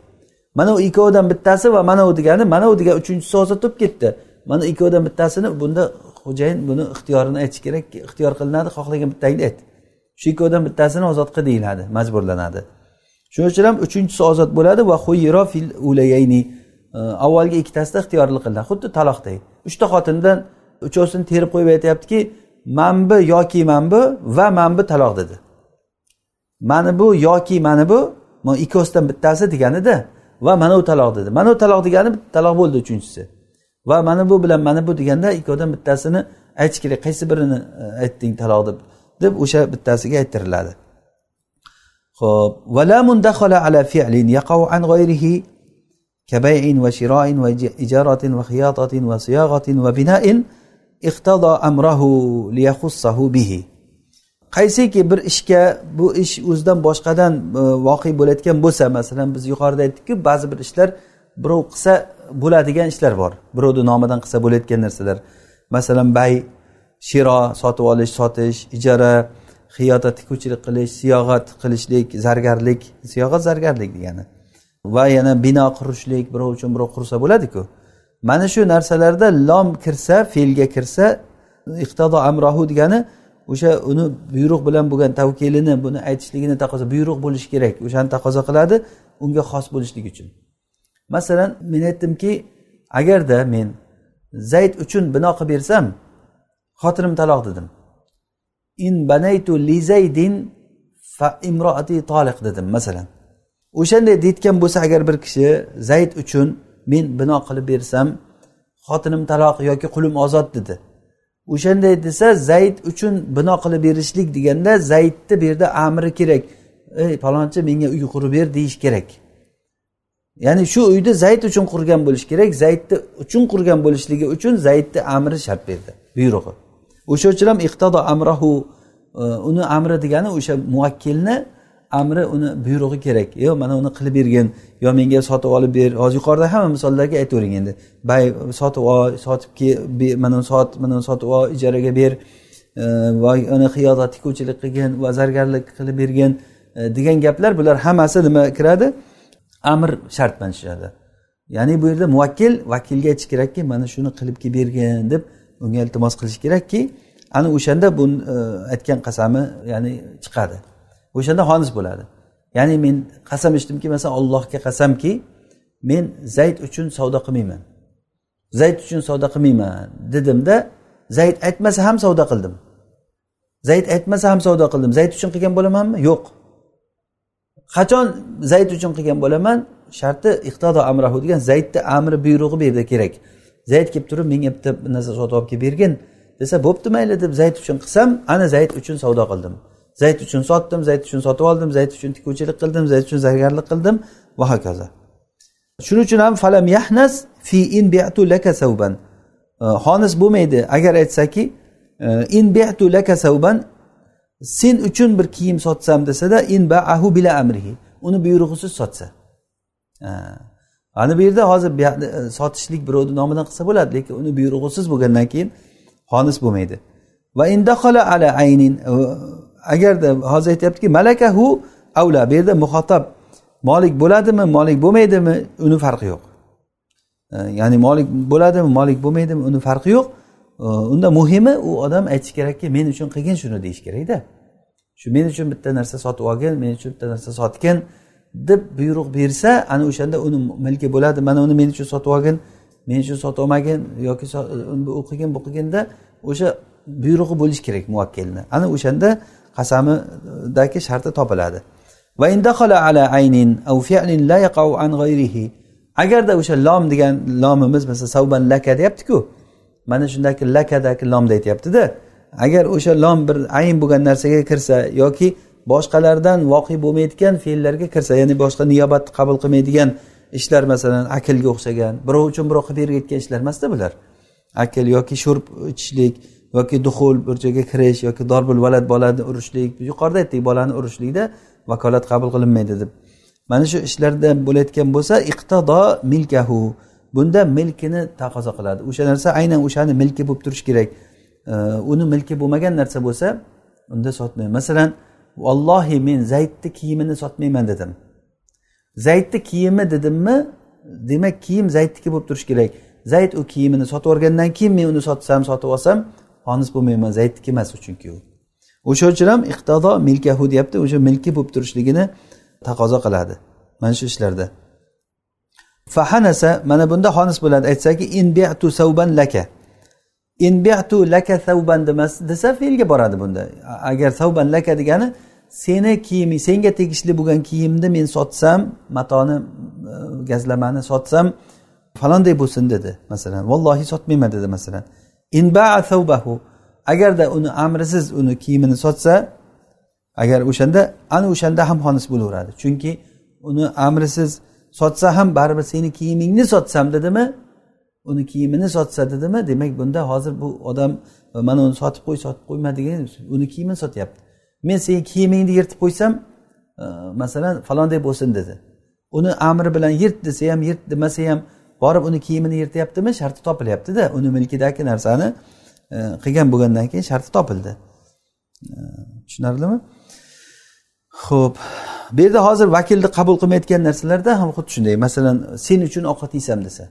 Mana u ikkovidan bittasi va mana u degani mana u degan uchinchisi ozod bo'lib ketdi. Mana ikkovidan bittasini bunda xo'jayin buni ixtiyorini aytish kerak. Ixtiyor qilinadi xohlagan bittangni ayt. Shu ikkovidan bittasini ozod qil deyiladi majburlanadi. Shuning uchun ham uchinchisi ozod bo'ladi. Va huyiro fil ulayayni. Avvalgi ikkitasida ixtiyorli qilinadi xuddi taloqday uchta xotindan uchovsini terib qo'yib aytyaptiki mana bu yoki mana bu va mana bu taloq dedi. Mani bu yoki mani bu ikkovsidan bittasi deganida va mana taloq dedi. Mana taloq degani taloq bo'ldi uchinchisi. va mana bu bilan mana bu deganda ikkovdan bittasini aytish kerak qaysi birini e, aytding taloq deb deb o'sha bittasiga ayttiriladi خب ولا من دخل على فعل يقع عن غيره كبيع وشراء وإجارة وخياطة وصياغة وبناء اقتضى أمره ليخصه به qaysiki bir ishga bu ish o'zidan boshqadan voqe bo'layotgan bo'lsa masalan biz yuqorida aytdikku ba'zi bir ishlar birov qilsa bo'ladigan ishlar bor. Birovni nomidan qilsa bo'layotgan narsalar. Masalan bay shiro sotib olish sotish ijara xiyota tikuvchilik qilish siyog'at qilishlik zargarlik siyog'at zargarlik degani. Va yana bino qurishlik birov uchun birov qursa bo'ladiku. Mana shu narsalarda lom kirsa fe'lga kirsa iqtido amrohu degani o'sha uni buyruq bilan bo'lgan tavkilini buni aytishligini taqozo buyruq bo'lishi kerak. O'shani taqozo qiladi unga xos bo'lishligi uchun. Masalan men aytdimki agarda men zayd uchun bino qilib bersam xotinim taloq dedim. In banaytu li zaydin fa imroati toliq dedim masalan. O'shanday deyotgan bo'lsa agar bir kishi zayd uchun men bino qilib bersam xotinim taloq yoki qulim ozod dedi. O'shanday desa zayd uchun bino qilib berishlik deganda zaydni bu yerda amri kerak. Ey palonchi menga uy qurib ber deyish kerak. Ya'ni shu uyni zayd uchun qurgan bo'lishi kerak zaydni uchun qurgan bo'lishligi uchun zaydni amri shart berdi buyrug'i. O'sha uchun ham iqtodo amrahu e, uni amri degani o'sha muvakkilni amri uni buyrug'i kerak. Yo mana uni qilib bergin yo menga sotib olib ber. Hozir yuqorida hamma misollarga aytavering endi. Bay sotib ol sotib mana sot mana sotib ol ijaraga ber e, va uni xiyoda tikuvchilik qilgin va zargarlik qilib bergin e, degan gaplar bular hammasi nima kiradi? Amr shart bilan tushadi ya'ni bu yerda muvakkil vakilga aytish kerakki mana shuni qilib kelib bergin deb unga iltimos qilish kerakki ana o'shanda bu e, aytgan qasami ya'ni chiqadi. O'shanda xonis bo'ladi. Ya'ni men qasam ichdimki masalan allohga qasamki men zayd uchun savdo qilmayman. Zayd uchun savdo qilmayman dedimda zayd aytmasa ham savdo qildim. Zayd aytmasa ham savdo qildim. Zayd uchun qilgan bo'lamanmi? Yo'q. Qachon zayd uchun qilgan bo'laman? Sharti iqtodo amrahu degan zaydni amri buyrug'i bu yerda kerak. Zayd kelib turib menga bitta narsa sotib olib kelib bergin. Desa bo'pti mayli deb zayd uchun qilsam ana zayd uchun savdo qildim. Zayd uchun sotdim zayd uchun sotib oldim zayd uchun tikuvchilik qildim zayd uchun zargarlik qildim. Va hokazo. Shuning uchun ham falam yahnas fi in bi'tu laka savban xonis bo'lmaydi. Agar aytsaki in bi'tu laka savban sen uchun bir kiyim sotsam desada in baahu bila amrihi. Uni buyrug'isiz sotsa. Ana bu yerda hozir e, sotishlik birovni nomidan qilsa bo'ladi lekin uni buyrug'isiz bo'lgandan keyin xonis bo'lmaydi. Va indahola ala aynin e, agarda hozir aytyaptiki malakahu avla. Bu yerda muhotab molik bo'ladimi molik bo'lmaydimi uni farqi yo'q. E, ya'ni molik bo'ladimi molik bo'lmaydimi uni farqi yo'q. Unda muhimi u odam aytishi kerakki men uchun qilgin shuni deyish kerakda. Shu men uchun bitta narsa sotib olgin men uchun bitta narsa sotgin deb buyruq bersa ana o'shanda uni milki bo'ladi. Mana uni men uchun sotib olgin men uchun sotib olmagin yoki u qilgin bu qilginda o'sha buyrug'i bo'lishi kerak muvakkilni ana o'shanda qasamidagi sharti topiladi. Agarda o'sha lom degan lomimiz masalan savban laka deyaptiku mana shundagi lakadagi lomda aytyaptida. Agar o'sha lom bir ayn bo'lgan narsaga kirsa yoki boshqalardan voqe bo'lmaydigan fe'llarga kirsa ya'ni boshqa niyobatni qabul qilmaydigan ishlar masalan aklga o'xshagan birov uchun birov qilib berayotgan ishlar emasda bular. Akl yoki sho'rb ichishlik yoki duxul bir joyga kirish yoki dorbul valad bolani urishlik yuqorida aytdik bolani urishlikda vakolat qabul qilinmaydi deb. Mana shu ishlarda bo'layotgan bo'lsa iqtido milkahu. Bunda milkini taqozo qiladi. O'sha narsa aynan o'shani milki bo'lib turishi kerak. Uni milki bo'lmagan narsa bo'lsa unda sotmayman masalan vallohi men zaydni kiyimini sotmayman dedim. Zaydni kiyimi dedimmi demak kiyim zaydniki bo'lib turishi kerak. Zayd u kiyimini sotib yuborgandan keyin men uni sotsam sotib olsam xonis bo'lmayman zaydniki emas u chunki u. O'sha uchun ham iqtido milkahu deyapti o'sha milki bo'lib turishligini taqozo qiladi mana shu ishlarda. Fahanasa mana bunda xonis bo'ladi. Aytsaki inbitu savban laka. Inbitu laka savban demas desa fe'lga boradi bunda. Agar savban laka degani seni kiyiming senga tegishli bo'lgan kiyimni men sotsam matoni e, gazlamani sotsam falonday bo'lsin dedi masalan. Vallohi sotmayman dedi masalan. Inbaa savbahu agarda uni amrisiz uni kiyimini sotsa agar o'shanda ana o'shanda ham xonis bo'laveradi. Chunki uni amrisiz sotsa ham baribir seni kiyimingni sotsam dedimi? Uni kiyimini sotsa dedimi? Demak bunda hozir bu odam mana uni sotib qo'y sotib qo'yma degan uni kiyimini sotyapti. Men seni kiyimingni yirtib qo'ysam e, masalan falonday bo'lsin dedi. Uni amri bilan yirt desa ham yirt demasa ham borib uni kiyimini yirtyaptimi? Sharti topilyaptida. Uni milkidagi narsani e, qilgan bo'lgandan keyin sharti topildi. E, tushunarlimi? Ho'p bu yerda hozir vakilni qabul qilmayotgan narsalarda ham xuddi shunday. Masalan sen uchun ovqat yeysam desa.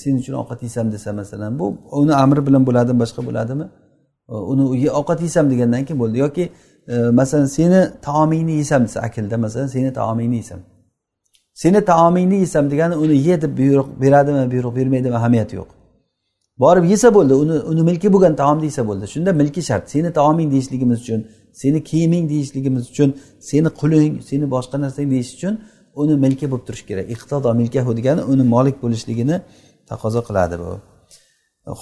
Sen uchun ovqat yeysam desa masalan bu uni amri bilan bo'ladimi boshqa bo'ladimi? Uni ovqat yeysam degandan keyin bo'ldi. Yoki masalan seni taomingni yeysam desa akilda masalan seni taomingni yeysam seni taomingni yeysam degani uni ye deb buyruq beradimi buyruq bermaydimi ahamiyati yo'q. Borib yesa bo'ldi uni uni milki bo'lgan taomni yesa bo'ldi. Shunda milki shart. Seni taoming deyishligimiz uchun seni kiyiming deyishligimiz uchun seni quling seni boshqa narsang deyish uchun uni milki bo'lib turishi kerak. Iqtido milkahu degani uni molik bo'lishligini taqozo qiladi bu.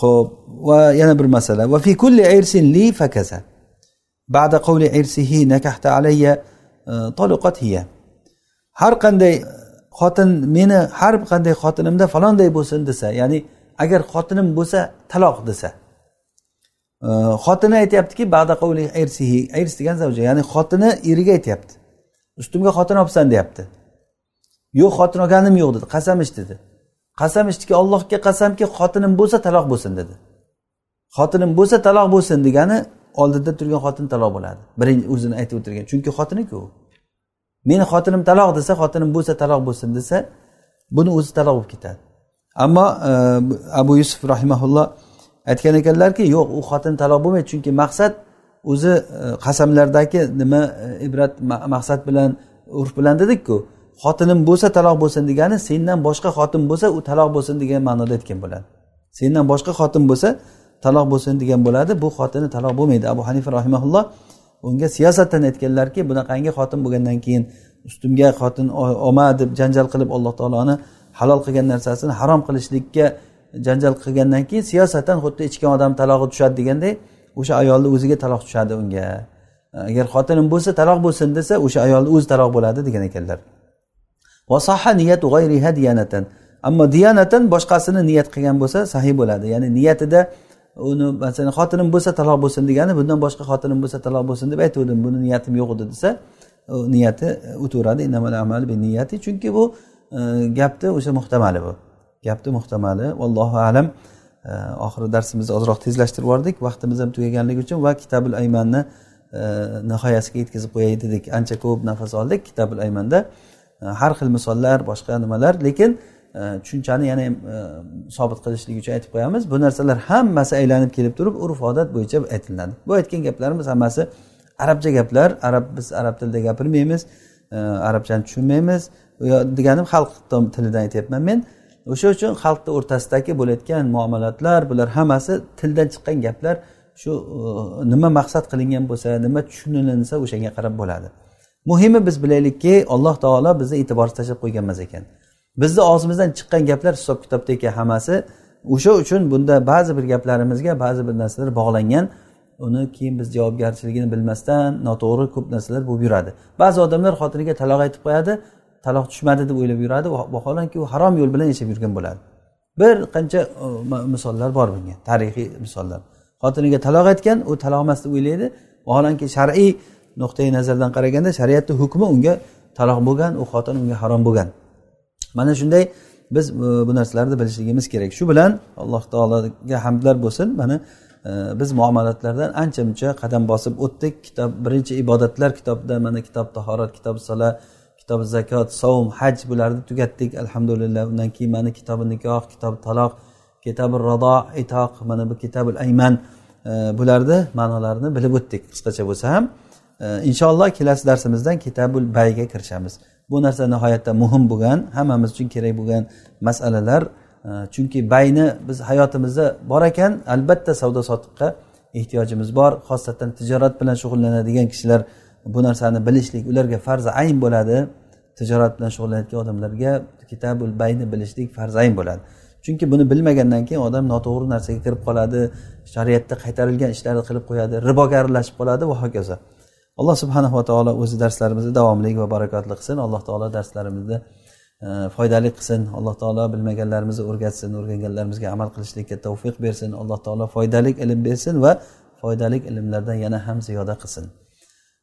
Ho'p va yana bir masala. Va fi kulli irsin li fakaza. Ba'da qawli irsihi nakahta alayya e, hiya. Har qanday xotin meni har qanday xotinimda falonday bo'lsin desa ya'ni agar xotinim bo'lsa taloq desa xotini aytyaptiki bada degan zavja. Ya'ni xotini eriga aytyapti. Ustimga xotin olibsan deyapti. Yo'q xotin olganim yo'q dedi. Qasam ich dedi. Qasam ichdiki allohga qasamki xotinim bo'lsa taloq bo'lsin dedi. Xotinim bo'lsa taloq bo'lsin degani oldida turgan xotin taloq bo'ladi. Birinchi o'zini aytib o'tirgan. Chunki xotiniku. Meni xotinim taloq desa xotinim bo'lsa taloq bo'lsin desa buni o'zi taloq bo'lib ketadi. Ammo e, abu yusuf rahimaulloh aytgan ekanlarki yo'q u xotin taloq bo'lmaydi chunki maqsad o'zi e, qasamlardagi nima e, ibrat maqsad bilan urf bilan dedikku xotinim bo'lsa taloq bo'lsin degani sendan boshqa xotin bo'lsa u taloq bo'lsin degan ma'noda aytgan bo'ladi. Sendan boshqa xotin bo'lsa taloq bo'lsin degan bo'ladi bu xotini taloq bo'lmaydi. Abu hanifa rahimaulloh unga siyosatdan aytganlarki bunaqangi xotin bo'lgandan keyin ustimga xotin olma deb janjal qilib alloh taoloni halol qilgan narsasini harom qilishlikka janjal qilgandan keyin siyosatan xuddi ichgan odam talog'i tushadi deganday o'sha ayolni o'ziga taloq tushadi unga. Agar xotinim bo'lsa taloq bo'lsin desa o'sha ayolni o'zi taloq bo'ladi degan ekanlar. Ammo diyanatan boshqasini niyat qilgan bo'lsa sahiy bo'ladi. Ya'ni niyatida uni masalan xotinim bo'lsa taloq bo'lsin degani bundan boshqa xotinim bo'lsa taloq bo'lsin deb aytuvdim buni niyatim yo'q edi desa niyati o'taveradi. Chunki bu e, gapni o'sha muhtamali bu. Gapni muhtamali. Vallohu alam. Oxiri darsimizni ozroq tezlashtirib yubordik. Vaqtimiz ham tugaganligi uchun va kitabul aymanni e, nihoyasiga yetkazib qo'yay dedik. Ancha ko'p nafas oldik kitabul aymanda. Har xil misollar boshqa nimalar lekin e, tushunchani yana ham sobit qilishlik uchun aytib qo'yamiz. Bu narsalar hammasi aylanib kelib turib urf odat bo'yicha aytilinadi bu aytgan gaplarimiz hammasi arabcha gaplar. Arab biz arab tilida gapirmaymiz. Arabchani tushunmaymiz. Deganim xalq tilidan aytyapman men. O'sha uchun xalqni o'rtasidagi bo'layotgan muomalatlar bular hammasi tildan chiqqan gaplar shu e, nima maqsad qilingan bo'lsa nima tushunilinsa o'shanga qarab bo'ladi. Muhimi biz bilaylikki alloh taolo bizni e'tiborsiz tashlab qo'ygan emas ekan. Bizni og'zimizdan chiqqan gaplar hisob kitobda ekan hammasi o'sha uchun bunda ba'zi bir gaplarimizga ba'zi bir narsalar bog'langan. Uni keyin biz javobgarchiligini bilmasdan noto'g'ri ko'p narsalar bo'lib yuradi. Ba'zi odamlar xotiniga taloq aytib qo'yadi taloq tushmadi deb o'ylab yuradi. Vaholanki u harom yo'l bilan yashab yurgan bo'ladi. Bir qancha e, misollar bor bunga tarixiy misollar. Xotiniga taloq aytgan u taloq emas deb o'ylaydi. Vaholanki shar'iy nuqtai nazardan qaraganda shariatni hukmi unga taloq bo'lgan u xotin unga harom bo'lgan. Mana shunday biz e, bu narsalarni bilishligimiz kerak. Shu bilan alloh taologa hamdlar bo'lsin. Mana e, biz muomalatlardan ancha muncha qadam bosib o'tdik. Kitob birinchi ibodatlar kitobida mana kitob tahorat kitob sala kitob zakot savm haj bularni tugatdik. Alhamdulillah. Undan keyin mana kitobi nikoh kitob taloq kitobi rado itoq mana bu kitobil ayman e, bularni ma'nolarini bilib o'tdik. Qisqacha bo'lsa ham e, inshaalloh kelasi darsimizdan kitabul bayga kirishamiz. Bu narsa nihoyatda muhim bo'lgan hammamiz uchun kerak bo'lgan masalalar. E, chunki bayni biz hayotimizda bor ekan albatta savdo sotiqqa ehtiyojimiz bor. Xosatan tijorat bilan shug'ullanadigan kishilar bu narsani bilishlik ularga farzi ayn bo'ladi. Tijorat bilan shug'ullanayotgan odamlarga kitabul bayni bilishlik farzi ayn bo'ladi. Chunki buni bilmagandan keyin odam noto'g'ri narsaga kirib qoladi shariatda qaytarilgan ishlarni qilib qo'yadi riboga aralashib qoladi va hokazo. Alloh subhanava taolo o'zi darslarimizni davomli va barakotli qilsin. Alloh taolo darslarimizni e, foydali qilsin. Alloh taolo bilmaganlarimizni o'rgatsin o'rganganlarimizga amal qilishlikka tavfiq bersin. Alloh taolo foydali ilm bersin va foydali ilmlardan yana ham ziyoda qilsin.